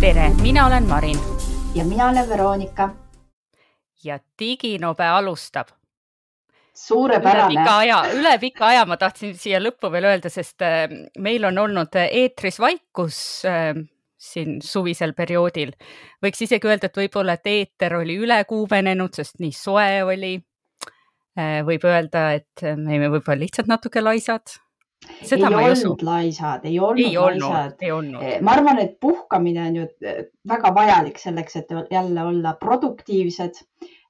tere, mina olen Marin. ja mina olen Veronika. ja Diginobe alustab. suurepärane. üle pika aja, üle pika aja ma tahtsin siia lõppu veel öelda, sest äh, meil on olnud eetris vaikus äh, siin suvisel perioodil. võiks isegi öelda, et võib-olla, et eeter oli ülekuumenenud, sest nii soe oli. Äh, võib öelda, et me olime võib-olla lihtsalt natuke laisad seda ei olnud laisad, ei olnud ei laisad. Olnud. Eh, ma arvan, et puhkamine on ju väga vajalik selleks, et jälle olla produktiivsed.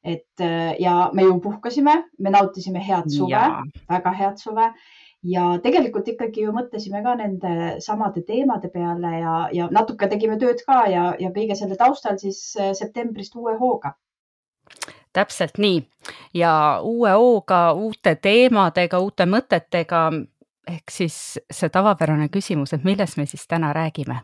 et ja me ju puhkasime, me nautisime head suve, väga head suve ja tegelikult ikkagi ju mõtlesime ka nende samade teemade peale ja, ja natuke tegime tööd ka ja, ja kõige selle taustal siis septembrist uue hooga täpselt nii ja uue hooga, uute teemadega, uute mõtetega ehk siis see tavapärane küsimus, et millest me siis täna räägime?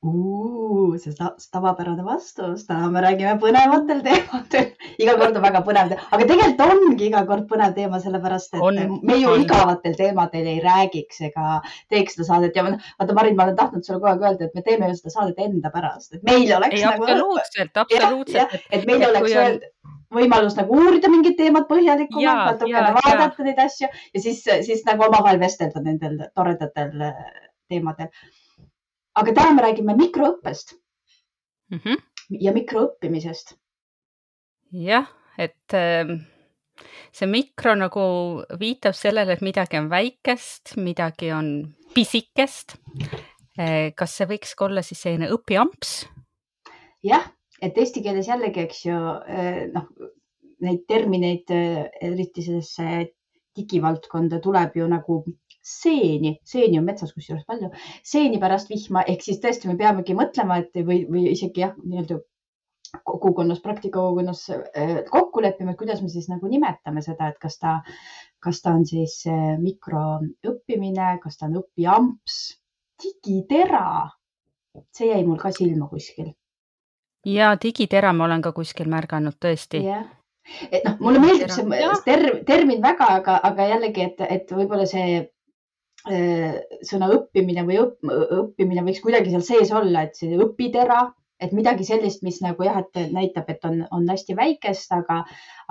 See tavapärane vastus, täna me räägime põnevatel teemadel. iga kord on väga põnev, aga tegelikult ongi iga kord põnev teema, sellepärast et on, me ju on. igavatel teemadel ei räägiks ega teeks seda saadet ja vaata, Marin, ma olen tahtnud sulle kogu aeg öelda, et me teeme ju seda saadet enda pärast, et meil oleks. nagu,, absoluutselt, absoluutselt. et meil et oleks öelda võimalus nagu uurida mingit teemat põhjalikumalt, natukene vaadata neid asju ja siis, siis nagu omavahel vestelda nendel toredatel äh, teemadel. Aga täna me räägime mikroõppest mm -hmm. ja mikroõppimisest. jah, et äh, see mikro nagu viitab sellele, et midagi on väikest, midagi on pisikest äh,. kas see võiks ka olla siis selline õpiamps? jah et eesti keeles jällegi, eks ju, eh, noh, neid termineid, eh, eriti sellesse digivaldkonda tuleb ju nagu seeni, seeni on metsas kusjuures palju, seeni pärast vihma, ehk siis tõesti me peamegi mõtlema, et või, või isegi jah, nii-öelda kogukonnas, praktikakogukonnas eh, kokku leppima, et kuidas me siis nagu nimetame seda, et kas ta, kas ta on siis mikroõppimine, kas ta on õpiamps, digitera. see jäi mul ka silma kuskil ja digitera ma olen ka kuskil märganud tõesti. jah, et noh, mulle meeldib see term, termin väga, aga, aga jällegi, et, et võib-olla see äh, sõna õppimine või õpp, õppimine võiks kuidagi seal sees olla, et see õpitera et midagi sellist, mis nagu jah, et näitab, et on, on hästi väikest, aga,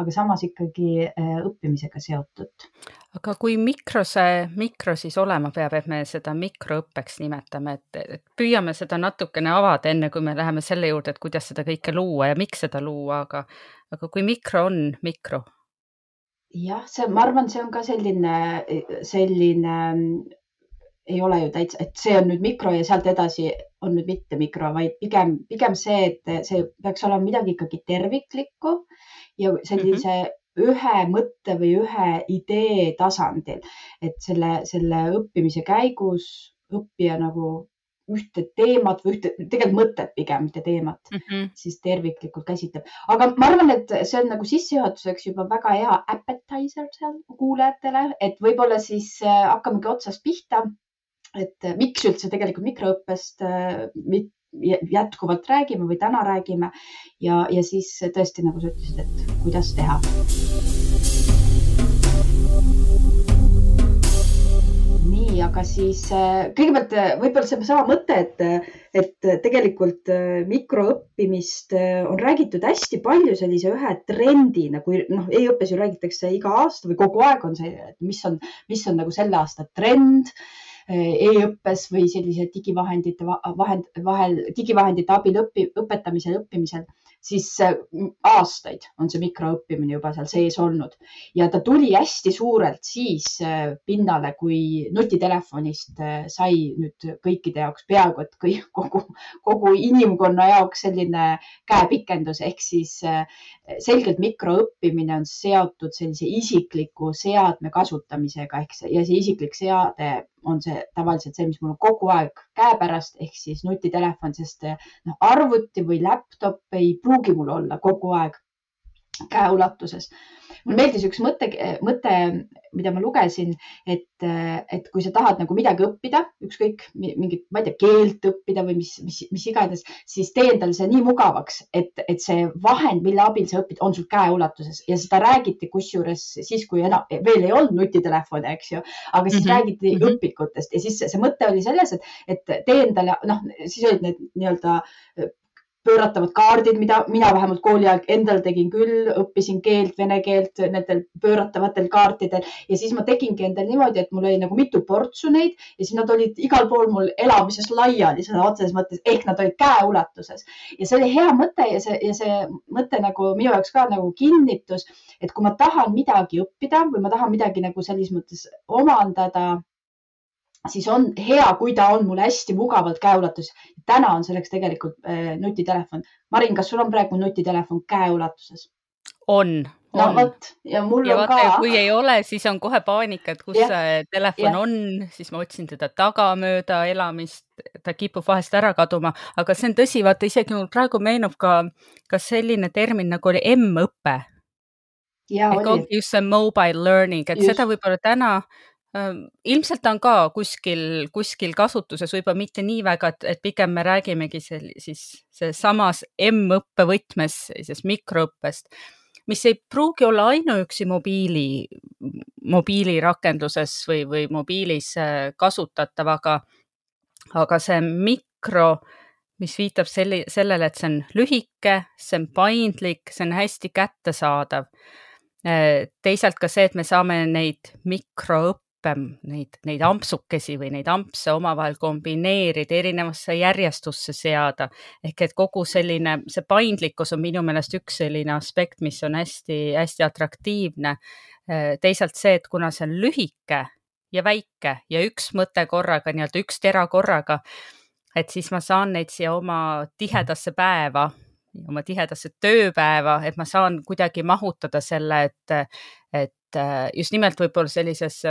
aga samas ikkagi äh, õppimisega seotud. aga kui mikro see mikro siis olema peab, et me seda mikroõppeks nimetame, et, et püüame seda natukene avada, enne kui me läheme selle juurde, et kuidas seda kõike luua ja miks seda luua, aga, aga kui mikro on mikro? Jah, see, ma arvan, see on ka selline, selline ei ole ju täitsa, et see on nüüd mikro ja sealt edasi on nüüd mitte mikro, vaid pigem, pigem see, et see peaks olema midagi ikkagi terviklikku ja sellise mm -hmm. ühe mõtte või ühe idee tasandil, et selle, selle õppimise käigus õppija nagu ühte teemat või ühte, tegelikult mõtet pigem, mitte teemat mm, -hmm. siis terviklikult käsitleb. aga ma arvan, et see on nagu sissejuhatuseks juba väga hea appetizer seal kuulajatele, et võib-olla siis äh, hakkamegi otsast pihta et äh, miks üldse tegelikult mikroõppest äh, jätkuvalt räägime või täna räägime ja, ja siis tõesti, nagu sa ütlesid, et kuidas teha. Nii, aga siis äh, kõigepealt võib-olla seesama mõte, et, et tegelikult mikroõppimist on räägitud hästi palju sellise ühe trendina, kui noh, e-õppes ju räägitakse iga aasta või kogu aeg on see, et mis on, mis on nagu selle aasta trend e-õppes või sellise digivahendite vahend, vahel, digivahendite abil õpi, õpetamisel, õppimisel, siis aastaid on see mikroõppimine juba seal sees olnud. Ja ta tuli hästi suurelt siis äh, pinnale, kui nutitelefonist äh, sai nüüd kõikide jaoks peaaegu et kõik, kogu, kogu inimkonna jaoks selline käepikendus. Ehk siis äh, selgelt mikroõppimine on seotud sellise isikliku seadme kasutamisega. Ehk see ja see isiklik seade on see tavaliselt see, mis mul on kogu aeg käepärast ehk siis nutitelefon, sest noh, arvuti või laptop ei pruugi mul olla kogu aeg käeulatuses mulle meeldis üks mõte, mõte, mida ma lugesin, et, et kui sa tahad nagu midagi õppida, ükskõik mingit, ma ei tea, keelt õppida või mis, mis, mis iganes, siis tee endale see nii mugavaks, et, et see vahend, mille abil sa õpid, on sul käeulatuses ja seda räägiti kusjuures siis, kui enam, veel ei olnud nutitelefone, eks ju, aga siis mm -hmm. räägiti mm -hmm. õpikutest ja siis see mõte oli selles, et, et tee endale, noh, siis olid need nii-öelda pööratavad kaardid, mida mina vähemalt kooli aeg endal tegin küll, õppisin keelt, vene keelt nendel pööratavatel kaartidel. Ja siis ma tegingi endal niimoodi, et mul oli nagu mitu portsu neid ja siis nad olid igal pool mul elamises laiali sõna otseses mõttes ehk nad olid käeulatuses. Ja see oli hea mõte ja see ja see mõte nagu minu jaoks ka nagu kinnitus, et kui ma tahan midagi õppida või ma tahan midagi nagu selles mõttes omandada siis on hea, kui ta on mul hästi mugavalt käeulatus. täna on selleks tegelikult äh, nutitelefon. Marin, kas sul on praegu nutitelefon käeulatuses? on, no vot ja mul ja on vaata, ka. kui ei ole, siis on kohe paanika, et kus ja, see telefon ja. on, siis ma otsin teda tagamööda elamist, ta kipub vahest ära kaduma, aga see on tõsi, vaata isegi mul praegu meenub ka, ka selline termin nagu oli M-õpe. ehk ongi just see mobile learning, et just. seda võib-olla täna ilmselt ta on ka kuskil, kuskil kasutuses, võib-olla mitte nii väga, et, et pigem me räägimegi sel, siis seesamas M-õppe võtmes, siis mikroõppest, mis ei pruugi olla ainuüksi mobiili, mobiilirakenduses või, või mobiilis äh, kasutatav, aga, aga see mikro, mis viitab selli, sellele, et see on lühike, see on paindlik, see on hästi kättesaadav. Äh, teisalt ka see, et me saame neid mikroõppe neid, neid ampsukesi või neid ampse omavahel kombineerida, erinevasse järjestusse seada. ehk et kogu selline, see paindlikkus on minu meelest üks selline aspekt, mis on hästi-hästi atraktiivne. teisalt see, et kuna see on lühike ja väike ja üks mõte korraga, nii-öelda üks tera korraga, et siis ma saan neid siia oma tihedasse päeva oma tihedasse tööpäeva, et ma saan kuidagi mahutada selle, et, et just nimelt võib-olla sellises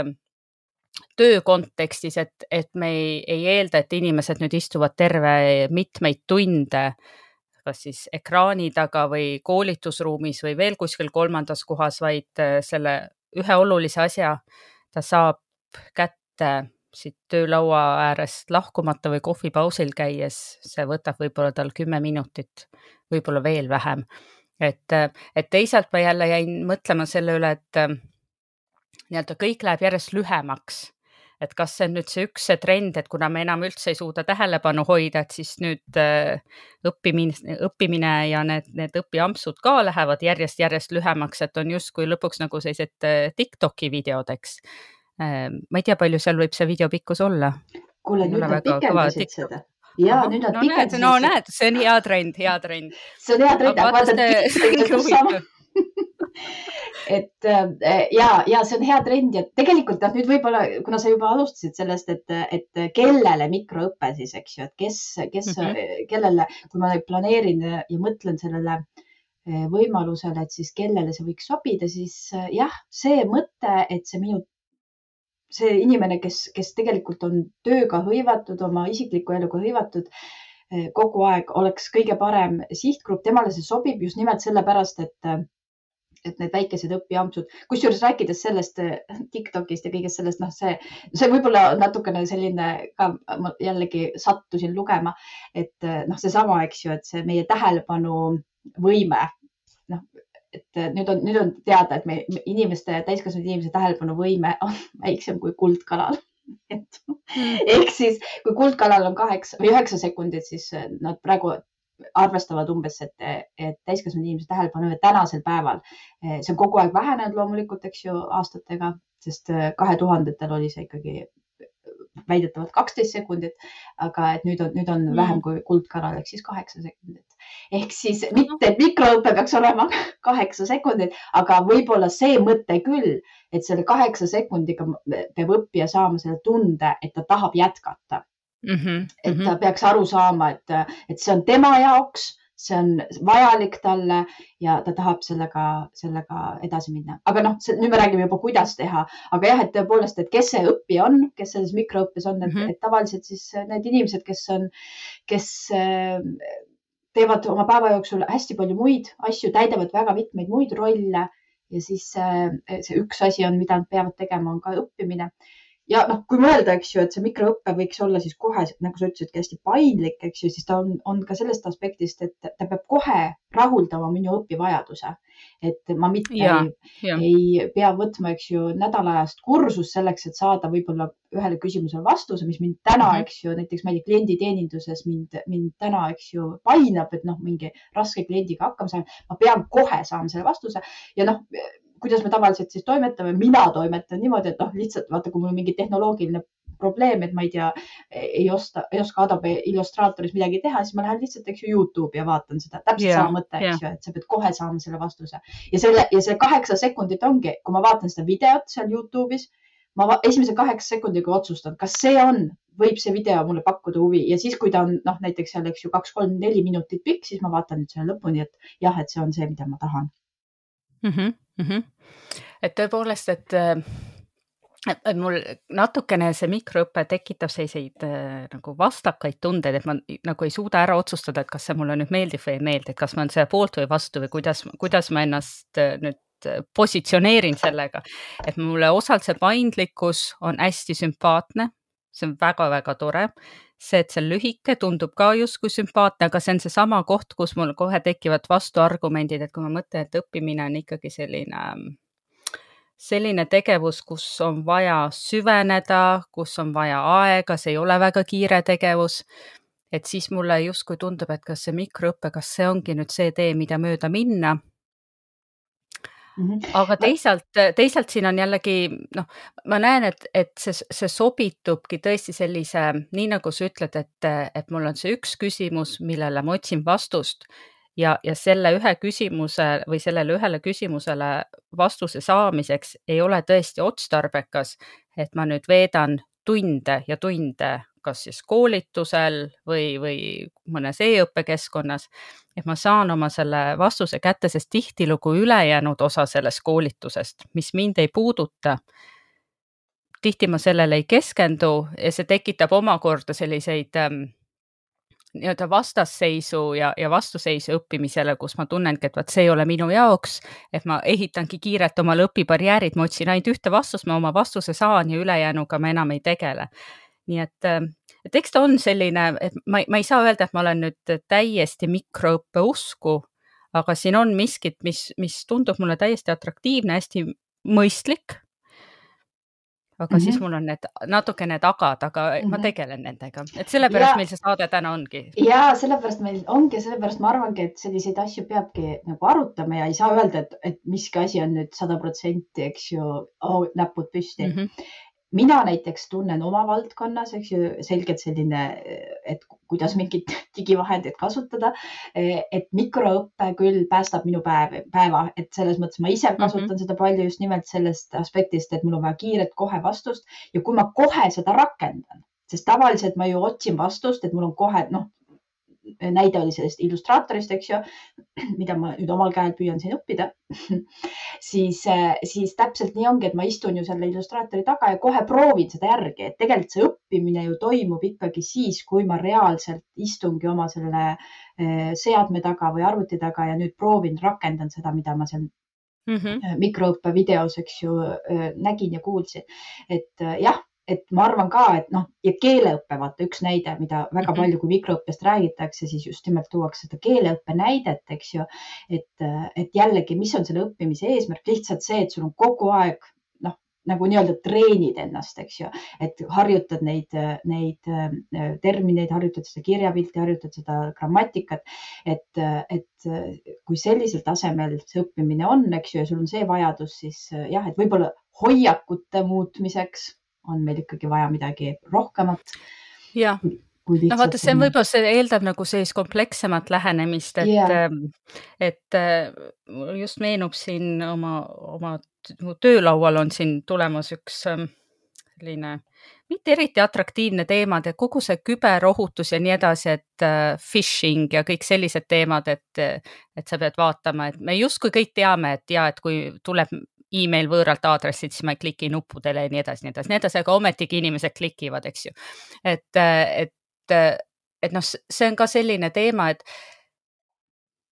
töö kontekstis, et, et me ei, ei eelda, et inimesed nüüd istuvad terve mitmeid tunde kas siis ekraani taga või koolitusruumis või veel kuskil kolmandas kohas, vaid äh, selle ühe olulise asja ta saab kätte siit töölaua äärest lahkumata või kohvipausil käies, see võtab võib-olla tal kümme minutit, võib-olla veel vähem. et, et teisalt ma jälle jäin mõtlema selle üle, et nii-öelda kõik läheb järjest lühemaks. et kas see on nüüd see üks see trend, et kuna me enam üldse ei suuda tähelepanu hoida, et siis nüüd äh, õppimine, õppimine ja need, need õpiampsud ka lähevad järjest-järjest lühemaks, et on justkui lõpuks nagu sellised äh, Tiktoki videod, eks. Äh, ma ei tea, palju seal võib see video pikkus olla. kuule, nüüd nad pikendasid seda ja Aha, nüüd nad no, pikendasid. no näed, see on hea trend, hea trend. see on hea trend, aga vaata, et sama et äh, ja, ja see on hea trend ja tegelikult noh, nüüd võib-olla, kuna sa juba alustasid sellest, et, et kellele mikroõpe siis, eks ju, et kes, kes mm, -hmm. kellele, kui ma planeerin ja mõtlen sellele äh, võimalusele, et siis kellele see võiks sobida, siis äh, jah, see mõte, et see minu, see inimene, kes, kes tegelikult on tööga hõivatud, oma isikliku eluga hõivatud, kogu aeg oleks kõige parem sihtgrupp, temale see sobib just nimelt sellepärast, et et need väikesed õpiampsud, kusjuures rääkides sellest äh, Tiktokist ja kõigest sellest, noh, see, see võib-olla natukene selline ka, ma jällegi sattusin lugema, et äh, noh, seesama, eks ju, et see meie tähelepanuvõime, noh, et äh, nüüd on, nüüd on teada, et me inimeste, täiskasvanud inimese tähelepanuvõime on väiksem kui kuldkalal et mm. ehk siis, kui kuldkalal on kaheksa või üheksa sekundit, siis nad praegu arvestavad umbes, et, et täiskasvanud inimese tähelepanu tänasel päeval, see on kogu aeg vähenenud loomulikult, eks ju, aastatega, sest eh, kahe tuhandetel oli see ikkagi väidetavalt kaksteist sekundit, aga et nüüd on, nüüd on mm. vähem kui kuldkanal ehk siis kaheksa sekundit. ehk siis mitte, et mikroõpe peaks olema kaheksa sekundit, aga võib-olla see mõte küll, et selle kaheksa sekundiga peab õppija saama selle tunde, et ta tahab jätkata mm. -hmm. et ta mhm. peaks aru saama, et, et see on tema jaoks, see on vajalik talle ja ta tahab sellega, sellega edasi minna. aga noh, nüüd me räägime juba, kuidas teha, aga jah, et tõepoolest, et kes see õppija on, kes selles mikroõppes on, mm, -hmm. et tavaliselt siis need inimesed, kes on, kes teevad oma päeva jooksul hästi palju muid asju, täidavad väga mitmeid muid rolle ja siis see üks asi on, mida nad peavad tegema, on ka õppimine ja noh, kui mõelda, eks ju, et see mikroõpe võiks olla siis kohe, nagu sa ütlesidki, hästi paindlik, eks ju, siis ta on, on ka sellest aspektist, et ta peab kohe rahuldama minu õpivajaduse. et ma mitte ja, ei, ei pea võtma, eks ju, nädalajast kursust selleks, et saada võib-olla ühele küsimusele vastuse, mis mind täna mm, -hmm. eks ju, näiteks ma ei tea, klienditeeninduses mind, mind täna, eks ju, painab, et noh, mingi raske kliendiga hakkama saama. ma pean kohe saama selle vastuse ja noh kuidas me tavaliselt siis toimetame, mina toimetan niimoodi, et noh, lihtsalt vaata, kui mul on mingi tehnoloogiline probleem, et ma ei tea, ei osta, ei oska Adobe Illustratoris midagi teha, siis ma lähen lihtsalt, eks ju, Youtube'i ja vaatan seda. täpselt yeah, sama mõte, eks yeah. ju, et sa pead kohe saama selle vastuse ja selle ja see kaheksa sekundit ongi, kui ma vaatan seda videot seal Youtube'is, ma esimese kaheksa sekundiga otsustan, kas see on, võib see video mulle pakkuda huvi ja siis, kui ta on noh, näiteks seal, eks ju, kaks, kolm, neli minutit pikk, siis ma vaatan nüüd selle lõpuni, et jah, et see on see, mida ma tahan mm. -hmm, mm -hmm. et tõepoolest, et, et mul natukene see mikroõpe tekitab selliseid äh, nagu vastakaid tundeid, et ma nagu ei suuda ära otsustada, et kas see mulle nüüd meeldib või ei meeldi, et kas ma olen selle poolt või vastu või kuidas, kuidas ma ennast äh, nüüd positsioneerin sellega, et mulle osalt see paindlikkus on hästi sümpaatne, see on väga-väga tore see, et see on lühike, tundub ka justkui sümpaatne, aga see on seesama koht, kus mul kohe tekivad vastuargumendid, et kui ma mõtlen, et õppimine on ikkagi selline, selline tegevus, kus on vaja süveneda, kus on vaja aega, see ei ole väga kiire tegevus. et siis mulle justkui tundub, et kas see mikroõpe, kas see ongi nüüd see tee, mida mööda minna. Aga teisalt, teisalt siin on jällegi noh, ma näen, et, et see, see sobitubki tõesti sellise, nii nagu sa ütled, et, et mul on see üks küsimus, millele ma otsin vastust. Ja, ja selle ühe küsimuse või sellele ühele küsimusele vastuse saamiseks ei ole tõesti otstarbekas, et ma nüüd veedan tunde ja tunde kas siis koolitusel või, või mõnes e-õppekeskkonnas, et ma saan oma selle vastuse kätte, sest tihtilugu ülejäänud osa sellest koolitusest, mis mind ei puuduta, tihti ma sellele ei keskendu ja see tekitab omakorda selliseid ähm, nii-öelda vastasseisu ja, ja vastuseisu õppimisele, kus ma tunnengi, et vot see ei ole minu jaoks, et ma ehitangi kiirelt omale õpibarjäärid, ma otsin ainult ühte vastust, ma oma vastuse saan ja ülejäänuga ma enam ei tegele nii et, äh, et eks ta on selline, et ma, ma ei saa öelda, et ma olen nüüd täiesti mikroõppe usku, aga siin on miskit, mis, mis tundub mulle täiesti atraktiivne, hästi mõistlik. aga mm -hmm. siis mul on need natukene tagad, aga mm -hmm. ma mhm. tegelen nendega, et sellepärast ja, meil see saade täna ongi. ja sellepärast meil ongi, sellepärast ma arvangi, et selliseid asju peabki nagu arutama ja ei saa öelda, et, et miski asi on nüüd sada protsenti, eks ju oh,, näpud püsti mm. -hmm mina näiteks tunnen oma valdkonnas, eks ju, selgelt selline, et kuidas mingit digivahendit kasutada. et mikroõpe küll päästab minu päev, päeva, et selles mõttes ma ise kasutan mm -hmm. seda palju just nimelt sellest aspektist, et mul on vaja kiiret kohe vastust ja kui ma kohe seda rakendan, sest tavaliselt ma ju otsin vastust, et mul on kohe noh, näide oli sellest illustraatorist, eks ju, mida ma nüüd omal käel püüan siin õppida siis, siis täpselt nii ongi, et ma istun ju selle illustraatori taga ja kohe proovin seda järgi, et tegelikult see õppimine ju toimub ikkagi siis, kui ma reaalselt istungi oma selle eh, seadme taga või arvuti taga ja nüüd proovin, rakendan seda, mida ma seal mm -hmm. mikroõppe videos, eks ju, eh, nägin ja kuulsin. et eh, jah et ma arvan ka, et noh, ja keeleõpe, vaata üks näide, mida väga -hmm. palju, kui mikroõppest räägitakse, siis just nimelt tuuakse seda keeleõppe näidet, eks ju. et, et jällegi, mis on selle õppimise eesmärk, lihtsalt see, et sul on kogu aeg noh, nagu nii-öelda treenid ennast, eks ju, et harjutad neid, neid äh, termineid, harjutad seda kirjapilti, harjutad seda grammatikat. et, et kui sellisel tasemel see õppimine on, eks ju, ja sul on see vajadus, siis jah, et võib-olla hoiakute muutmiseks on meil ikkagi vaja midagi rohkemat. jah, no vaata, see on võib-olla, see eeldab nagu sellist komplekssemat lähenemist, et yeah., et mul just meenub siin oma, oma töölaual on siin tulemas üks ähm, selline mitte eriti atraktiivne teema, et kogu see küberohutus ja nii edasi, et äh, phishing ja kõik sellised teemad, et, et sa pead vaatama, et me justkui kõik teame, et ja et kui tuleb email võõralt aadressilt, siis ma ei kliki nuppudele ja nii edasi, nii edasi, nii edasi, aga ometigi inimesed klikivad, eks ju. et, et, et noh, see on ka selline teema, et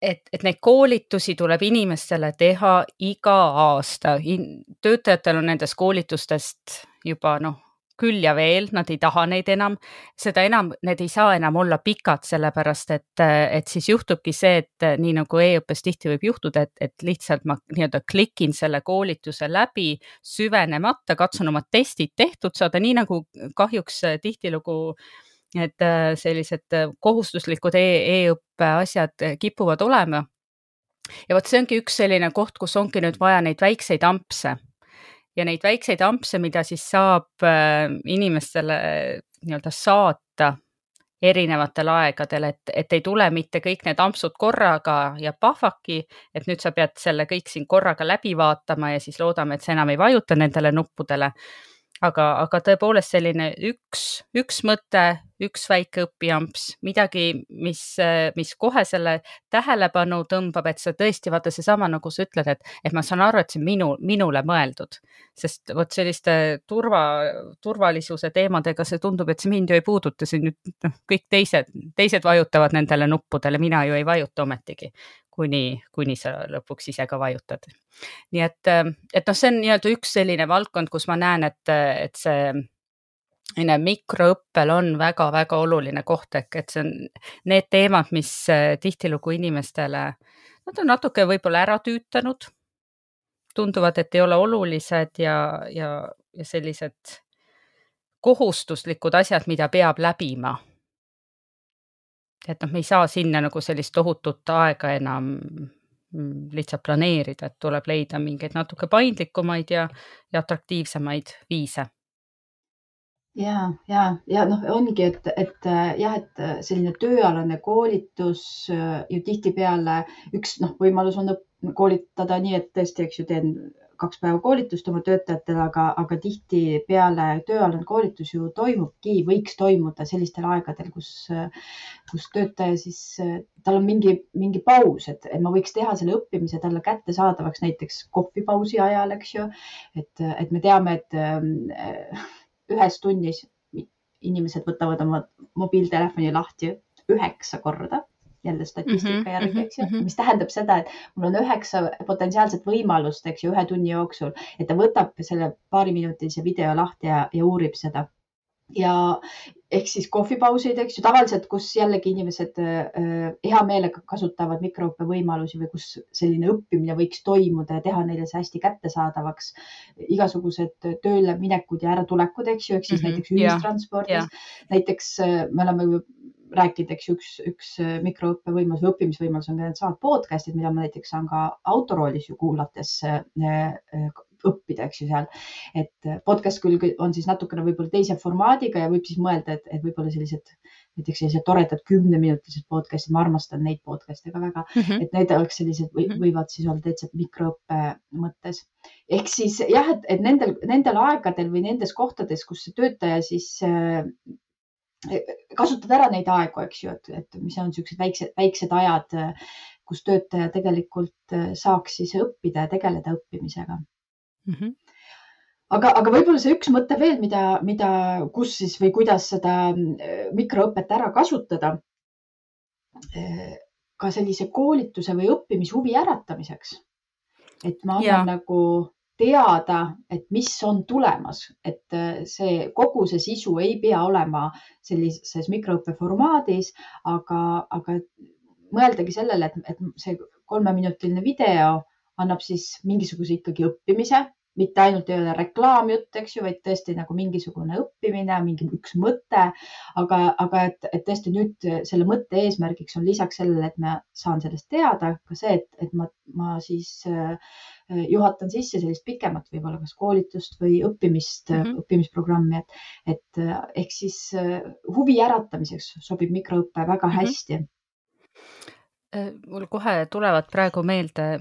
et, et neid koolitusi tuleb inimestele teha iga aasta. töötajatel on nendest koolitustest juba noh, küll ja veel, nad ei taha neid enam, seda enam, need ei saa enam olla pikad, sellepärast et, et siis juhtubki see, et nii nagu e-õppes tihti võib juhtuda, et, et lihtsalt ma nii-öelda klikin selle koolituse läbi süvenemata, katsun oma testid tehtud saada, nii nagu kahjuks tihtilugu need sellised kohustuslikud e e-õppe asjad kipuvad olema. Ja vot see ongi üks selline koht, kus ongi nüüd vaja neid väikseid ampse ja neid väikseid ampse, mida siis saab äh, inimestele nii-öelda saata erinevatel aegadel, et, et ei tule mitte kõik need ampsud korraga ja pahvaki, et nüüd sa pead selle kõik siin korraga läbi vaatama ja siis loodame, et sa enam ei vajuta nendele nuppudele aga, aga tõepoolest selline üks, üks mõte, üks väike õpiamps, midagi, mis, mis kohe selle tähelepanu tõmbab, et sa tõesti vaata seesama, nagu sa ütled, et, et ma saan aru, et see on minu, minule mõeldud, sest vot selliste turva, turvalisuse teemadega see tundub, et see mind ju ei puuduta, see nüüd noh, kõik teised, teised vajutavad nendele nuppudele, mina ju ei vajuta ometigi kuni, kuni sa lõpuks ise ka vajutad. nii et, et noh, see on nii-öelda üks selline valdkond, kus ma näen, et, et see selline mikroõppel on väga-väga oluline koht ehk et see on need teemad, mis tihtilugu inimestele, nad on natuke võib-olla ära tüütanud, tunduvad, et ei ole olulised ja, ja, ja sellised kohustuslikud asjad, mida peab läbima et noh, me ei saa sinna nagu sellist tohutut aega enam mm, lihtsalt planeerida, et tuleb leida mingeid natuke paindlikumaid ja, ja atraktiivsemaid viise. ja, ja, ja noh, ongi, et, et jah, et selline tööalane koolitus ju tihtipeale üks noh, võimalus on koolitada nii, et tõesti, eks ju, teen kaks päeva koolitust oma töötajatele, aga, aga tihtipeale tööalane koolitus ju toimubki, võiks toimuda sellistel aegadel, kus, kus töötaja siis, tal on mingi, mingi paus, et, ma võiks teha selle õppimise talle kättesaadavaks näiteks kohvipausi ajal, eks ju. et, et me teame, et äh, ühes tunnis inimesed võtavad oma mobiiltelefoni lahti üheksa korda jälle statistika mm -hmm, järgi, eks ju mm, -hmm. mis tähendab seda, et mul on üheksa potentsiaalset võimalust, eks ju, ühe tunni jooksul, et ta võtab selle paariminutilise video lahti ja, ja uurib seda ja ehk siis kohvipausid, eks ju, tavaliselt, kus jällegi inimesed äh, hea meelega kasutavad mikroõppe võimalusi või kus selline õppimine võiks toimuda ja teha neile see hästi kättesaadavaks. igasugused tööle minekud ja äratulekud, eks ju, ehk siis mm -hmm, näiteks ühistranspordis. näiteks äh, me oleme rääkida, eks üks, üks äh, mikroõppevõimalus või õppimisvõimalus on ka needsamad podcast'id, mida ma näiteks saan ka autoroolis ju kuulates äh, äh, õppida, eks ju seal. et podcast küll on siis natukene võib-olla teise formaadiga ja võib siis mõelda, et, et võib-olla sellised näiteks sellised toredad kümneminutilised podcast'id, ma armastan neid podcast'e ka väga mm, -hmm. et need oleks sellised või, mhm. võivad siis olla täitsa mikroõppe mõttes. ehk siis jah, et, et nendel, nendel aegadel või nendes kohtades, kus see töötaja siis kasutad ära neid aegu, eks ju, et, et mis on niisugused väiksed, väiksed ajad, kus töötaja tegelikult äh, saaks siis õppida ja tegeleda õppimisega mm. -hmm. aga, aga võib-olla see üks mõte veel, mida, mida, kus siis või kuidas seda äh, mikroõpet ära kasutada. Äh, ka sellise koolituse või õppimishuvi äratamiseks. et ma annan ja. nagu teada, et mis on tulemas, et äh, see kogu see sisu ei pea olema sellises mikroõppe formaadis, aga, aga mõeldagi sellele, et, et see kolmeminutiline video annab siis mingisuguse ikkagi õppimise, mitte ainult ei ole reklaamjutt, eks ju, vaid tõesti nagu mingisugune õppimine, mingi üks mõte. aga, aga et, et tõesti nüüd selle mõtte eesmärgiks on lisaks sellele, et ma saan sellest teada, ka see, et, et ma, ma siis äh, juhatan sisse sellist pikemat võib-olla kas koolitust või õppimist mm, -hmm. õppimisprogrammi, et, et äh, ehk siis äh, huvi äratamiseks sobib mikroõpe väga mm -hmm. hästi. mul kohe tulevad praegu meelde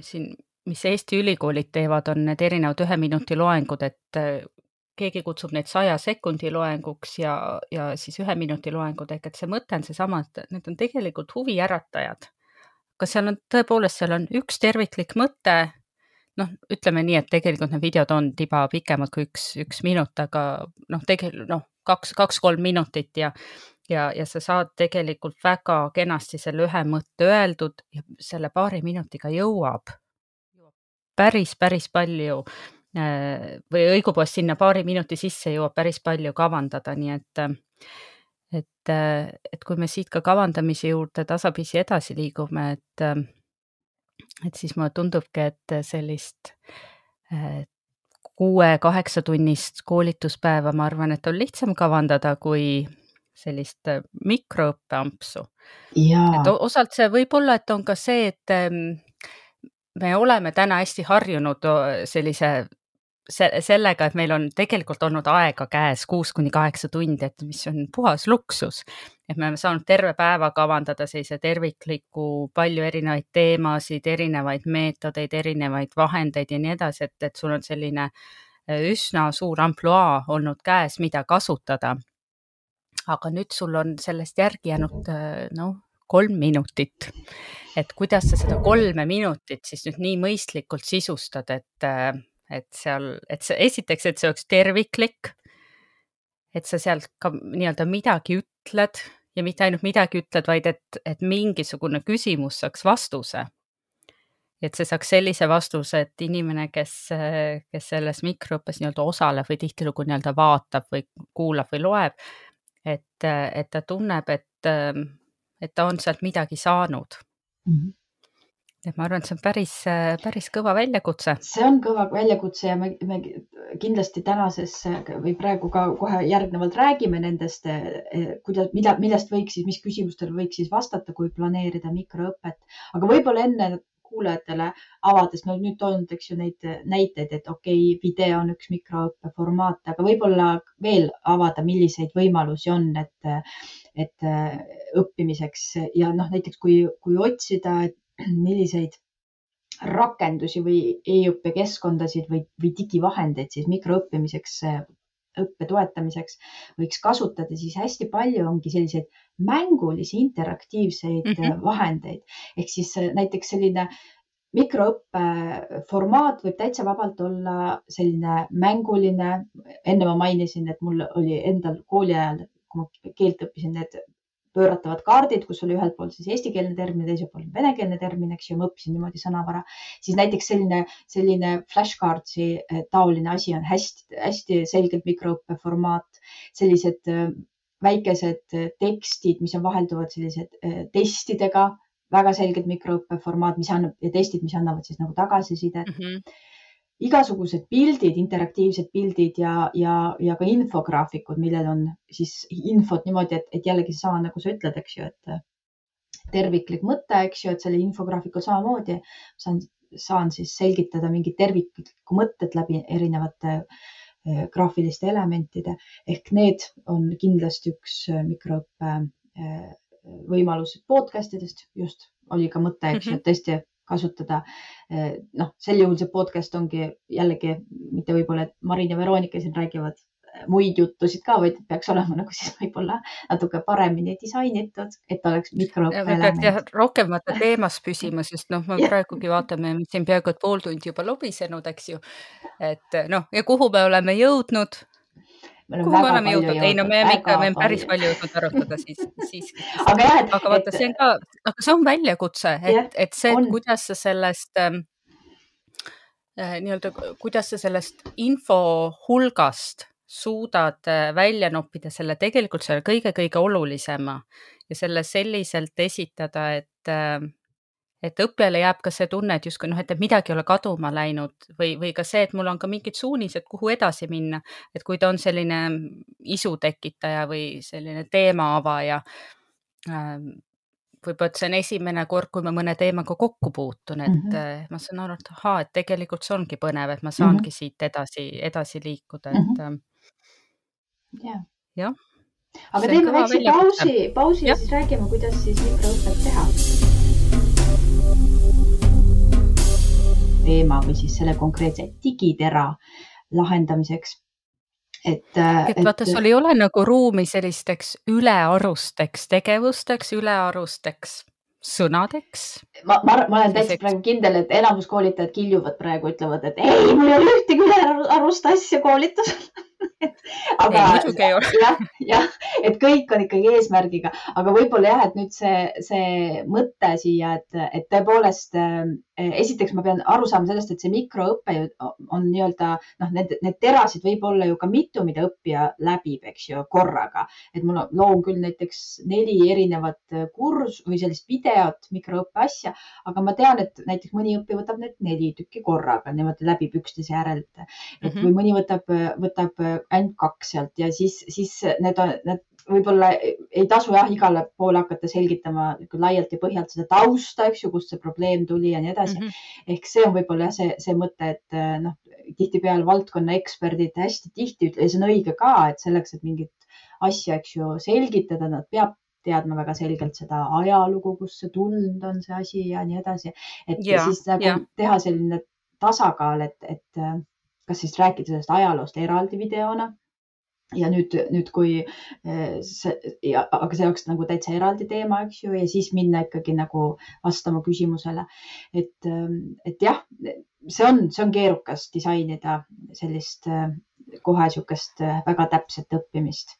siin mis Eesti ülikoolid teevad, on need erinevad ühe minuti loengud, et äh, keegi kutsub neid saja sekundi loenguks ja, ja siis ühe minuti loengud, ehk et see mõte on seesama, et need on tegelikult huviäratajad. kas seal on tõepoolest, seal on üks terviklik mõte, noh, ütleme nii, et tegelikult need videod on tiba pikemad kui üks, üks minut, aga noh, tegelikult noh, kaks, kaks-kolm minutit ja ja, ja sa saad tegelikult väga kenasti selle ühe mõtte öeldud ja selle paari minutiga jõuab päris, päris palju äh, või õigupoolest sinna paari minuti sisse jõuab päris palju kavandada, nii et et, et kui me siit ka kavandamise juurde tasapisi edasi liigume, et et siis mulle tundubki, et sellist äh, kuue-kaheksatunnist koolituspäeva, ma arvan, et on lihtsam kavandada kui sellist äh, mikroõppeampsu. et osalt see võib olla, et on ka see, et ähm, me oleme täna hästi harjunud sellise sellega, et meil on tegelikult olnud aega käes kuus kuni kaheksa tundi, et mis on puhas luksus. Et me oleme saanud terve päeva kavandada sellise tervikliku, palju erinevaid teemasid, erinevaid meetodeid, erinevaid vahendeid ja nii edasi, et, et sul on selline äh, üsna suur ampluaa olnud käes, mida kasutada. aga nüüd sul on sellest järgi jäänud äh, noh, kolm minutit. et kuidas sa seda kolme minutit siis nüüd nii mõistlikult sisustad, et äh, et seal, et see esiteks, et see oleks terviklik. et sa sealt ka nii-öelda midagi ütled ja mitte ainult midagi ütled, vaid et, et mingisugune küsimus saaks vastuse. et see saaks sellise vastuse, et inimene, kes, kes selles mikroõppes nii-öelda osaleb või tihtilugu nii-öelda vaatab või kuulab või loeb, et, et ta tunneb, et, et ta on sealt midagi saanud mm. -hmm et ma arvan, et see on päris, päris kõva väljakutse. see on kõva väljakutse ja me, me kindlasti tänases või praegu ka kohe järgnevalt räägime nendest, eh, kuidas, mida, millest võiks siis, mis küsimustele võiks siis vastata, kui planeerida mikroõpet. aga võib-olla enne kuulajatele avades, no nüüd toonud, eks ju, neid näiteid, et okei okay,, video on üks mikroõppe formaat, aga võib-olla veel avada, milliseid võimalusi on, et, et õppimiseks ja noh, näiteks kui, kui otsida, et milliseid rakendusi või e-õppekeskkondasid või, või digivahendeid siis mikroõppimiseks, õppe toetamiseks võiks kasutada, siis hästi palju ongi selliseid mängulisi interaktiivseid mm -hmm. vahendeid. ehk siis näiteks selline mikroõppe formaat võib täitsa vabalt olla selline mänguline. enne ma mainisin, et mul oli endal kooli ajal, kui ma keelt õppisin, need pööratavad kaardid, kus oli ühelt poolt siis eestikeelne termin, teiselt poolt venekeelne termin, eks ju, ma õppisin niimoodi sõnavara, siis näiteks selline, selline flashcardsi eh, taoline asi on hästi-hästi selgelt mikroõppe formaat, sellised eh, väikesed eh, tekstid, mis on vahelduvad sellised testidega, väga selgelt mikroõppe formaat, mis annab ja testid, mis annavad siis nagu tagasisidet. Mm. -hmm igasugused pildid, interaktiivsed pildid ja, ja, ja ka infograafikud, millel on siis infot niimoodi, et, et jällegi seesama, nagu sa ütled, eks ju, et terviklik mõte, eks ju, et selle infograafikul samamoodi saan, saan siis selgitada mingit terviklikku mõtet läbi erinevate äh, graafiliste elementide ehk need on kindlasti üks äh, mikroõppe äh, võimalus podcast idest just oli ka mõte, eks ju mm -hmm., et tõesti kasutada. Eh, noh, sel juhul see podcast ongi jällegi mitte võib-olla, et Marin ja Veronika siin räägivad eh, muid juttusid ka, vaid peaks olema nagu siis võib-olla natuke paremini disainitud, et oleks mikroõppe. rohkem vaata teemas püsima, sest noh, me praegugi vaatame siin peaaegu et pool tundi juba lobisenud, eks ju. et noh, ja kuhu me oleme jõudnud kuhu me oleme jõudnud? ei no me oleme ikka, me oleme päris palju jõudnud arutada siis, siiski. aga jah, et. aga vaata, see on ka, aga see on väljakutse, et, et see, kuidas sa sellest ähm, äh, nii-öelda, kuidas sa sellest info hulgast suudad äh, välja noppida selle tegelikult selle kõige-kõige olulisema ja selle selliselt esitada, et äh, et õppijale jääb ka see tunne, et justkui noh, et midagi ei ole kaduma läinud või, või ka see, et mul on ka mingid suunised, kuhu edasi minna. et kui ta on selline isu tekitaja või selline teema avaja ähm,, võib-olla, et see on esimene kord, kui ma mõne teemaga kokku puutun, et mm -hmm. ma saan aru, et ahaa, et tegelikult see ongi põnev, et ma saangi mm -hmm. siit edasi, edasi liikuda, et mm. -hmm. jah ja. aga teeme väikse pausi, pausi ja. ja siis räägime, kuidas siis mikroõpet teha teema või siis selle konkreetse digitera lahendamiseks et, et, et vaata, sul ei ole nagu ruumi sellisteks ülearusteks tegevusteks, ülearusteks sõnadeks. ma, ma, ma olen täitsa praegu kindel, et enamus koolitajad kiljuvad praegu, ütlevad, et ei, mul ei ole ühtegi ülearust asja koolitusel aga jah, jah, et kõik on ikkagi eesmärgiga, aga võib-olla jah, et nüüd see, see mõte siia, et, et tõepoolest äh, esiteks ma pean aru saama sellest, et see mikroõpe on nii-öelda noh, need, need terasid võib olla ju ka mitu, mida õppija läbib, eks ju, korraga. et mul loon küll näiteks neli erinevat kurs või sellist videot mikroõppe asja, aga ma tean, et näiteks mõni õppija võtab need neli tükki korraga, niimoodi läbib üksteise järelt. et mm -hmm. või mõni võtab, võtab ainult kaks sealt ja siis, siis need on, need võib-olla ei tasu jah, igale poole hakata selgitama laialt ja põhjalt seda tausta, eks ju, kust see probleem tuli ja nii edasi mm. -hmm. ehk see on võib-olla see, see mõte, et noh, tihtipeale valdkonna eksperdid hästi tihti ütlevad ja see on õige ka, et selleks, et mingit asja, eks ju, selgitada, nad peab teadma väga selgelt seda ajalugu, kust see tulnud on, see asi ja nii edasi. et ja, siis nagu ja. teha selline tasakaal, et, et kas siis rääkida sellest ajaloost eraldi videona ja nüüd, nüüd kui eh, see, aga see oleks nagu täitsa eraldi teema, eks ju, ja siis minna ikkagi nagu vastama küsimusele. et, ehm, et jah, see on, see on keerukas disainida sellist eh, kohe niisugust eh, väga täpset õppimist.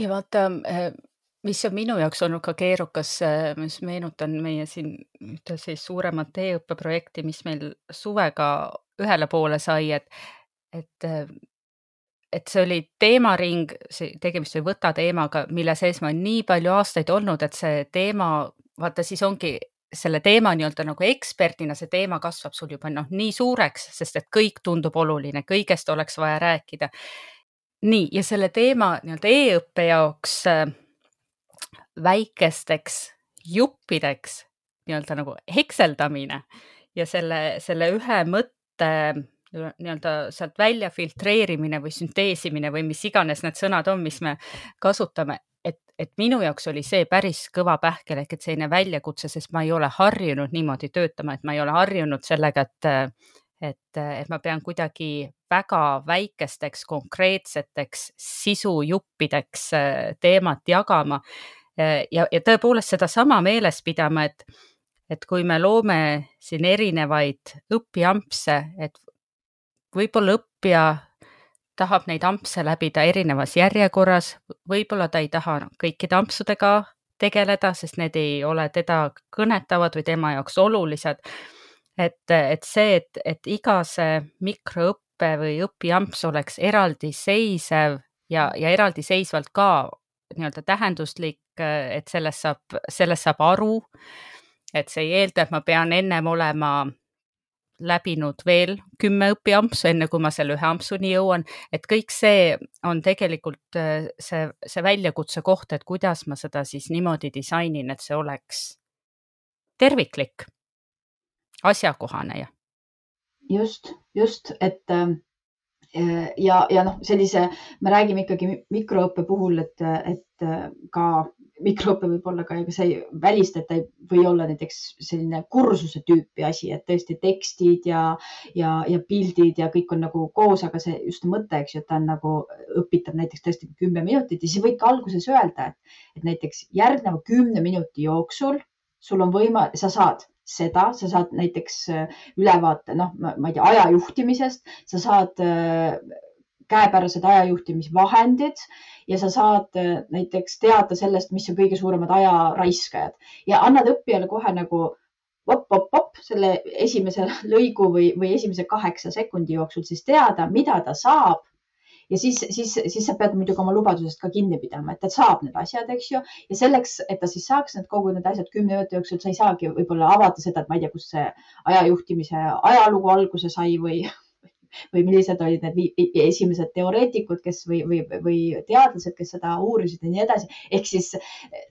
ja vaata, mis on minu jaoks olnud ka keerukas, ma just meenutan meie siin ühte siis suuremat e-õppeprojekti, mis meil suvega ühele poole sai, et, et et see oli teemaring, see tegemist oli võta teemaga, mille sees ma nii palju aastaid olnud, et see teema, vaata siis ongi selle teema nii-öelda nagu eksperdina, see teema kasvab sul juba noh, nii suureks, sest et kõik tundub oluline, kõigest oleks vaja rääkida. nii, ja selle teema nii-öelda e-õppe jaoks äh, väikesteks juppideks nii-öelda nagu hekseldamine ja selle, selle ühe mõtte nii-öelda sealt välja filtreerimine või sünteesimine või mis iganes need sõnad on, mis me kasutame, et, et minu jaoks oli see päris kõva pähkel ehk et selline väljakutse, sest ma ei ole harjunud niimoodi töötama, et ma ei ole harjunud sellega, et et, et ma pean kuidagi väga väikesteks konkreetseteks sisujuppideks teemat jagama. Ja, ja tõepoolest sedasama meeles pidama, et et kui me loome siin erinevaid õpiampse, et võib-olla õppija tahab neid ampse läbida erinevas järjekorras, võib-olla ta ei taha kõikide ampsudega tegeleda, sest need ei ole teda kõnetavad või tema jaoks olulised. et, et see, et, et iga see mikroõppe või õpiamps oleks eraldiseisev ja, ja eraldiseisvalt ka nii-öelda tähenduslik, et sellest saab, sellest saab aru. Et see ei eelda, et ma pean ennem olema läbinud veel kümme õpiampsu, enne kui ma selle ühe ampsuni jõuan, et kõik see on tegelikult äh, see, see väljakutse koht, et kuidas ma seda siis niimoodi disainin, et see oleks terviklik, asjakohane ja. just, just, et äh, ja, ja noh, sellise, me räägime ikkagi mikroõppe puhul, et, et ka mikroõpe võib olla ka, ega see ei välista, et ta või olla näiteks selline kursuse tüüpi asi, et tõesti tekstid ja, ja, ja pildid ja kõik on nagu koos, aga see just mõte, eks ju, et ta on nagu õpitab näiteks tõesti kümme minutit ja siis võidki alguses öelda, et, et näiteks järgneva kümne minuti jooksul sul on võima-, sa saad seda, sa saad näiteks ülevaate, noh, ma ei tea, aja juhtimisest, sa saad käepärased ajajuhtimisvahendid ja sa saad äh, näiteks teada sellest, mis on kõige suuremad ajaraiskajad ja annad õppijale kohe nagu op-op-op selle esimese lõigu või, või esimese kaheksa sekundi jooksul siis teada, mida ta saab. ja siis, siis, siis sa pead muidugi oma lubadusest ka kinni pidama, et ta saab need asjad, eks ju, ja selleks, et ta siis saaks need kogu need asjad kümne minuti jooksul, sa ei saagi võib-olla avada seda, et ma ei tea, kust see ajajuhtimise ajalugu alguse sai või või millised olid need esimesed teoreetikud, kes või, või, või teadlased, kes seda uurisid ja nii edasi. ehk siis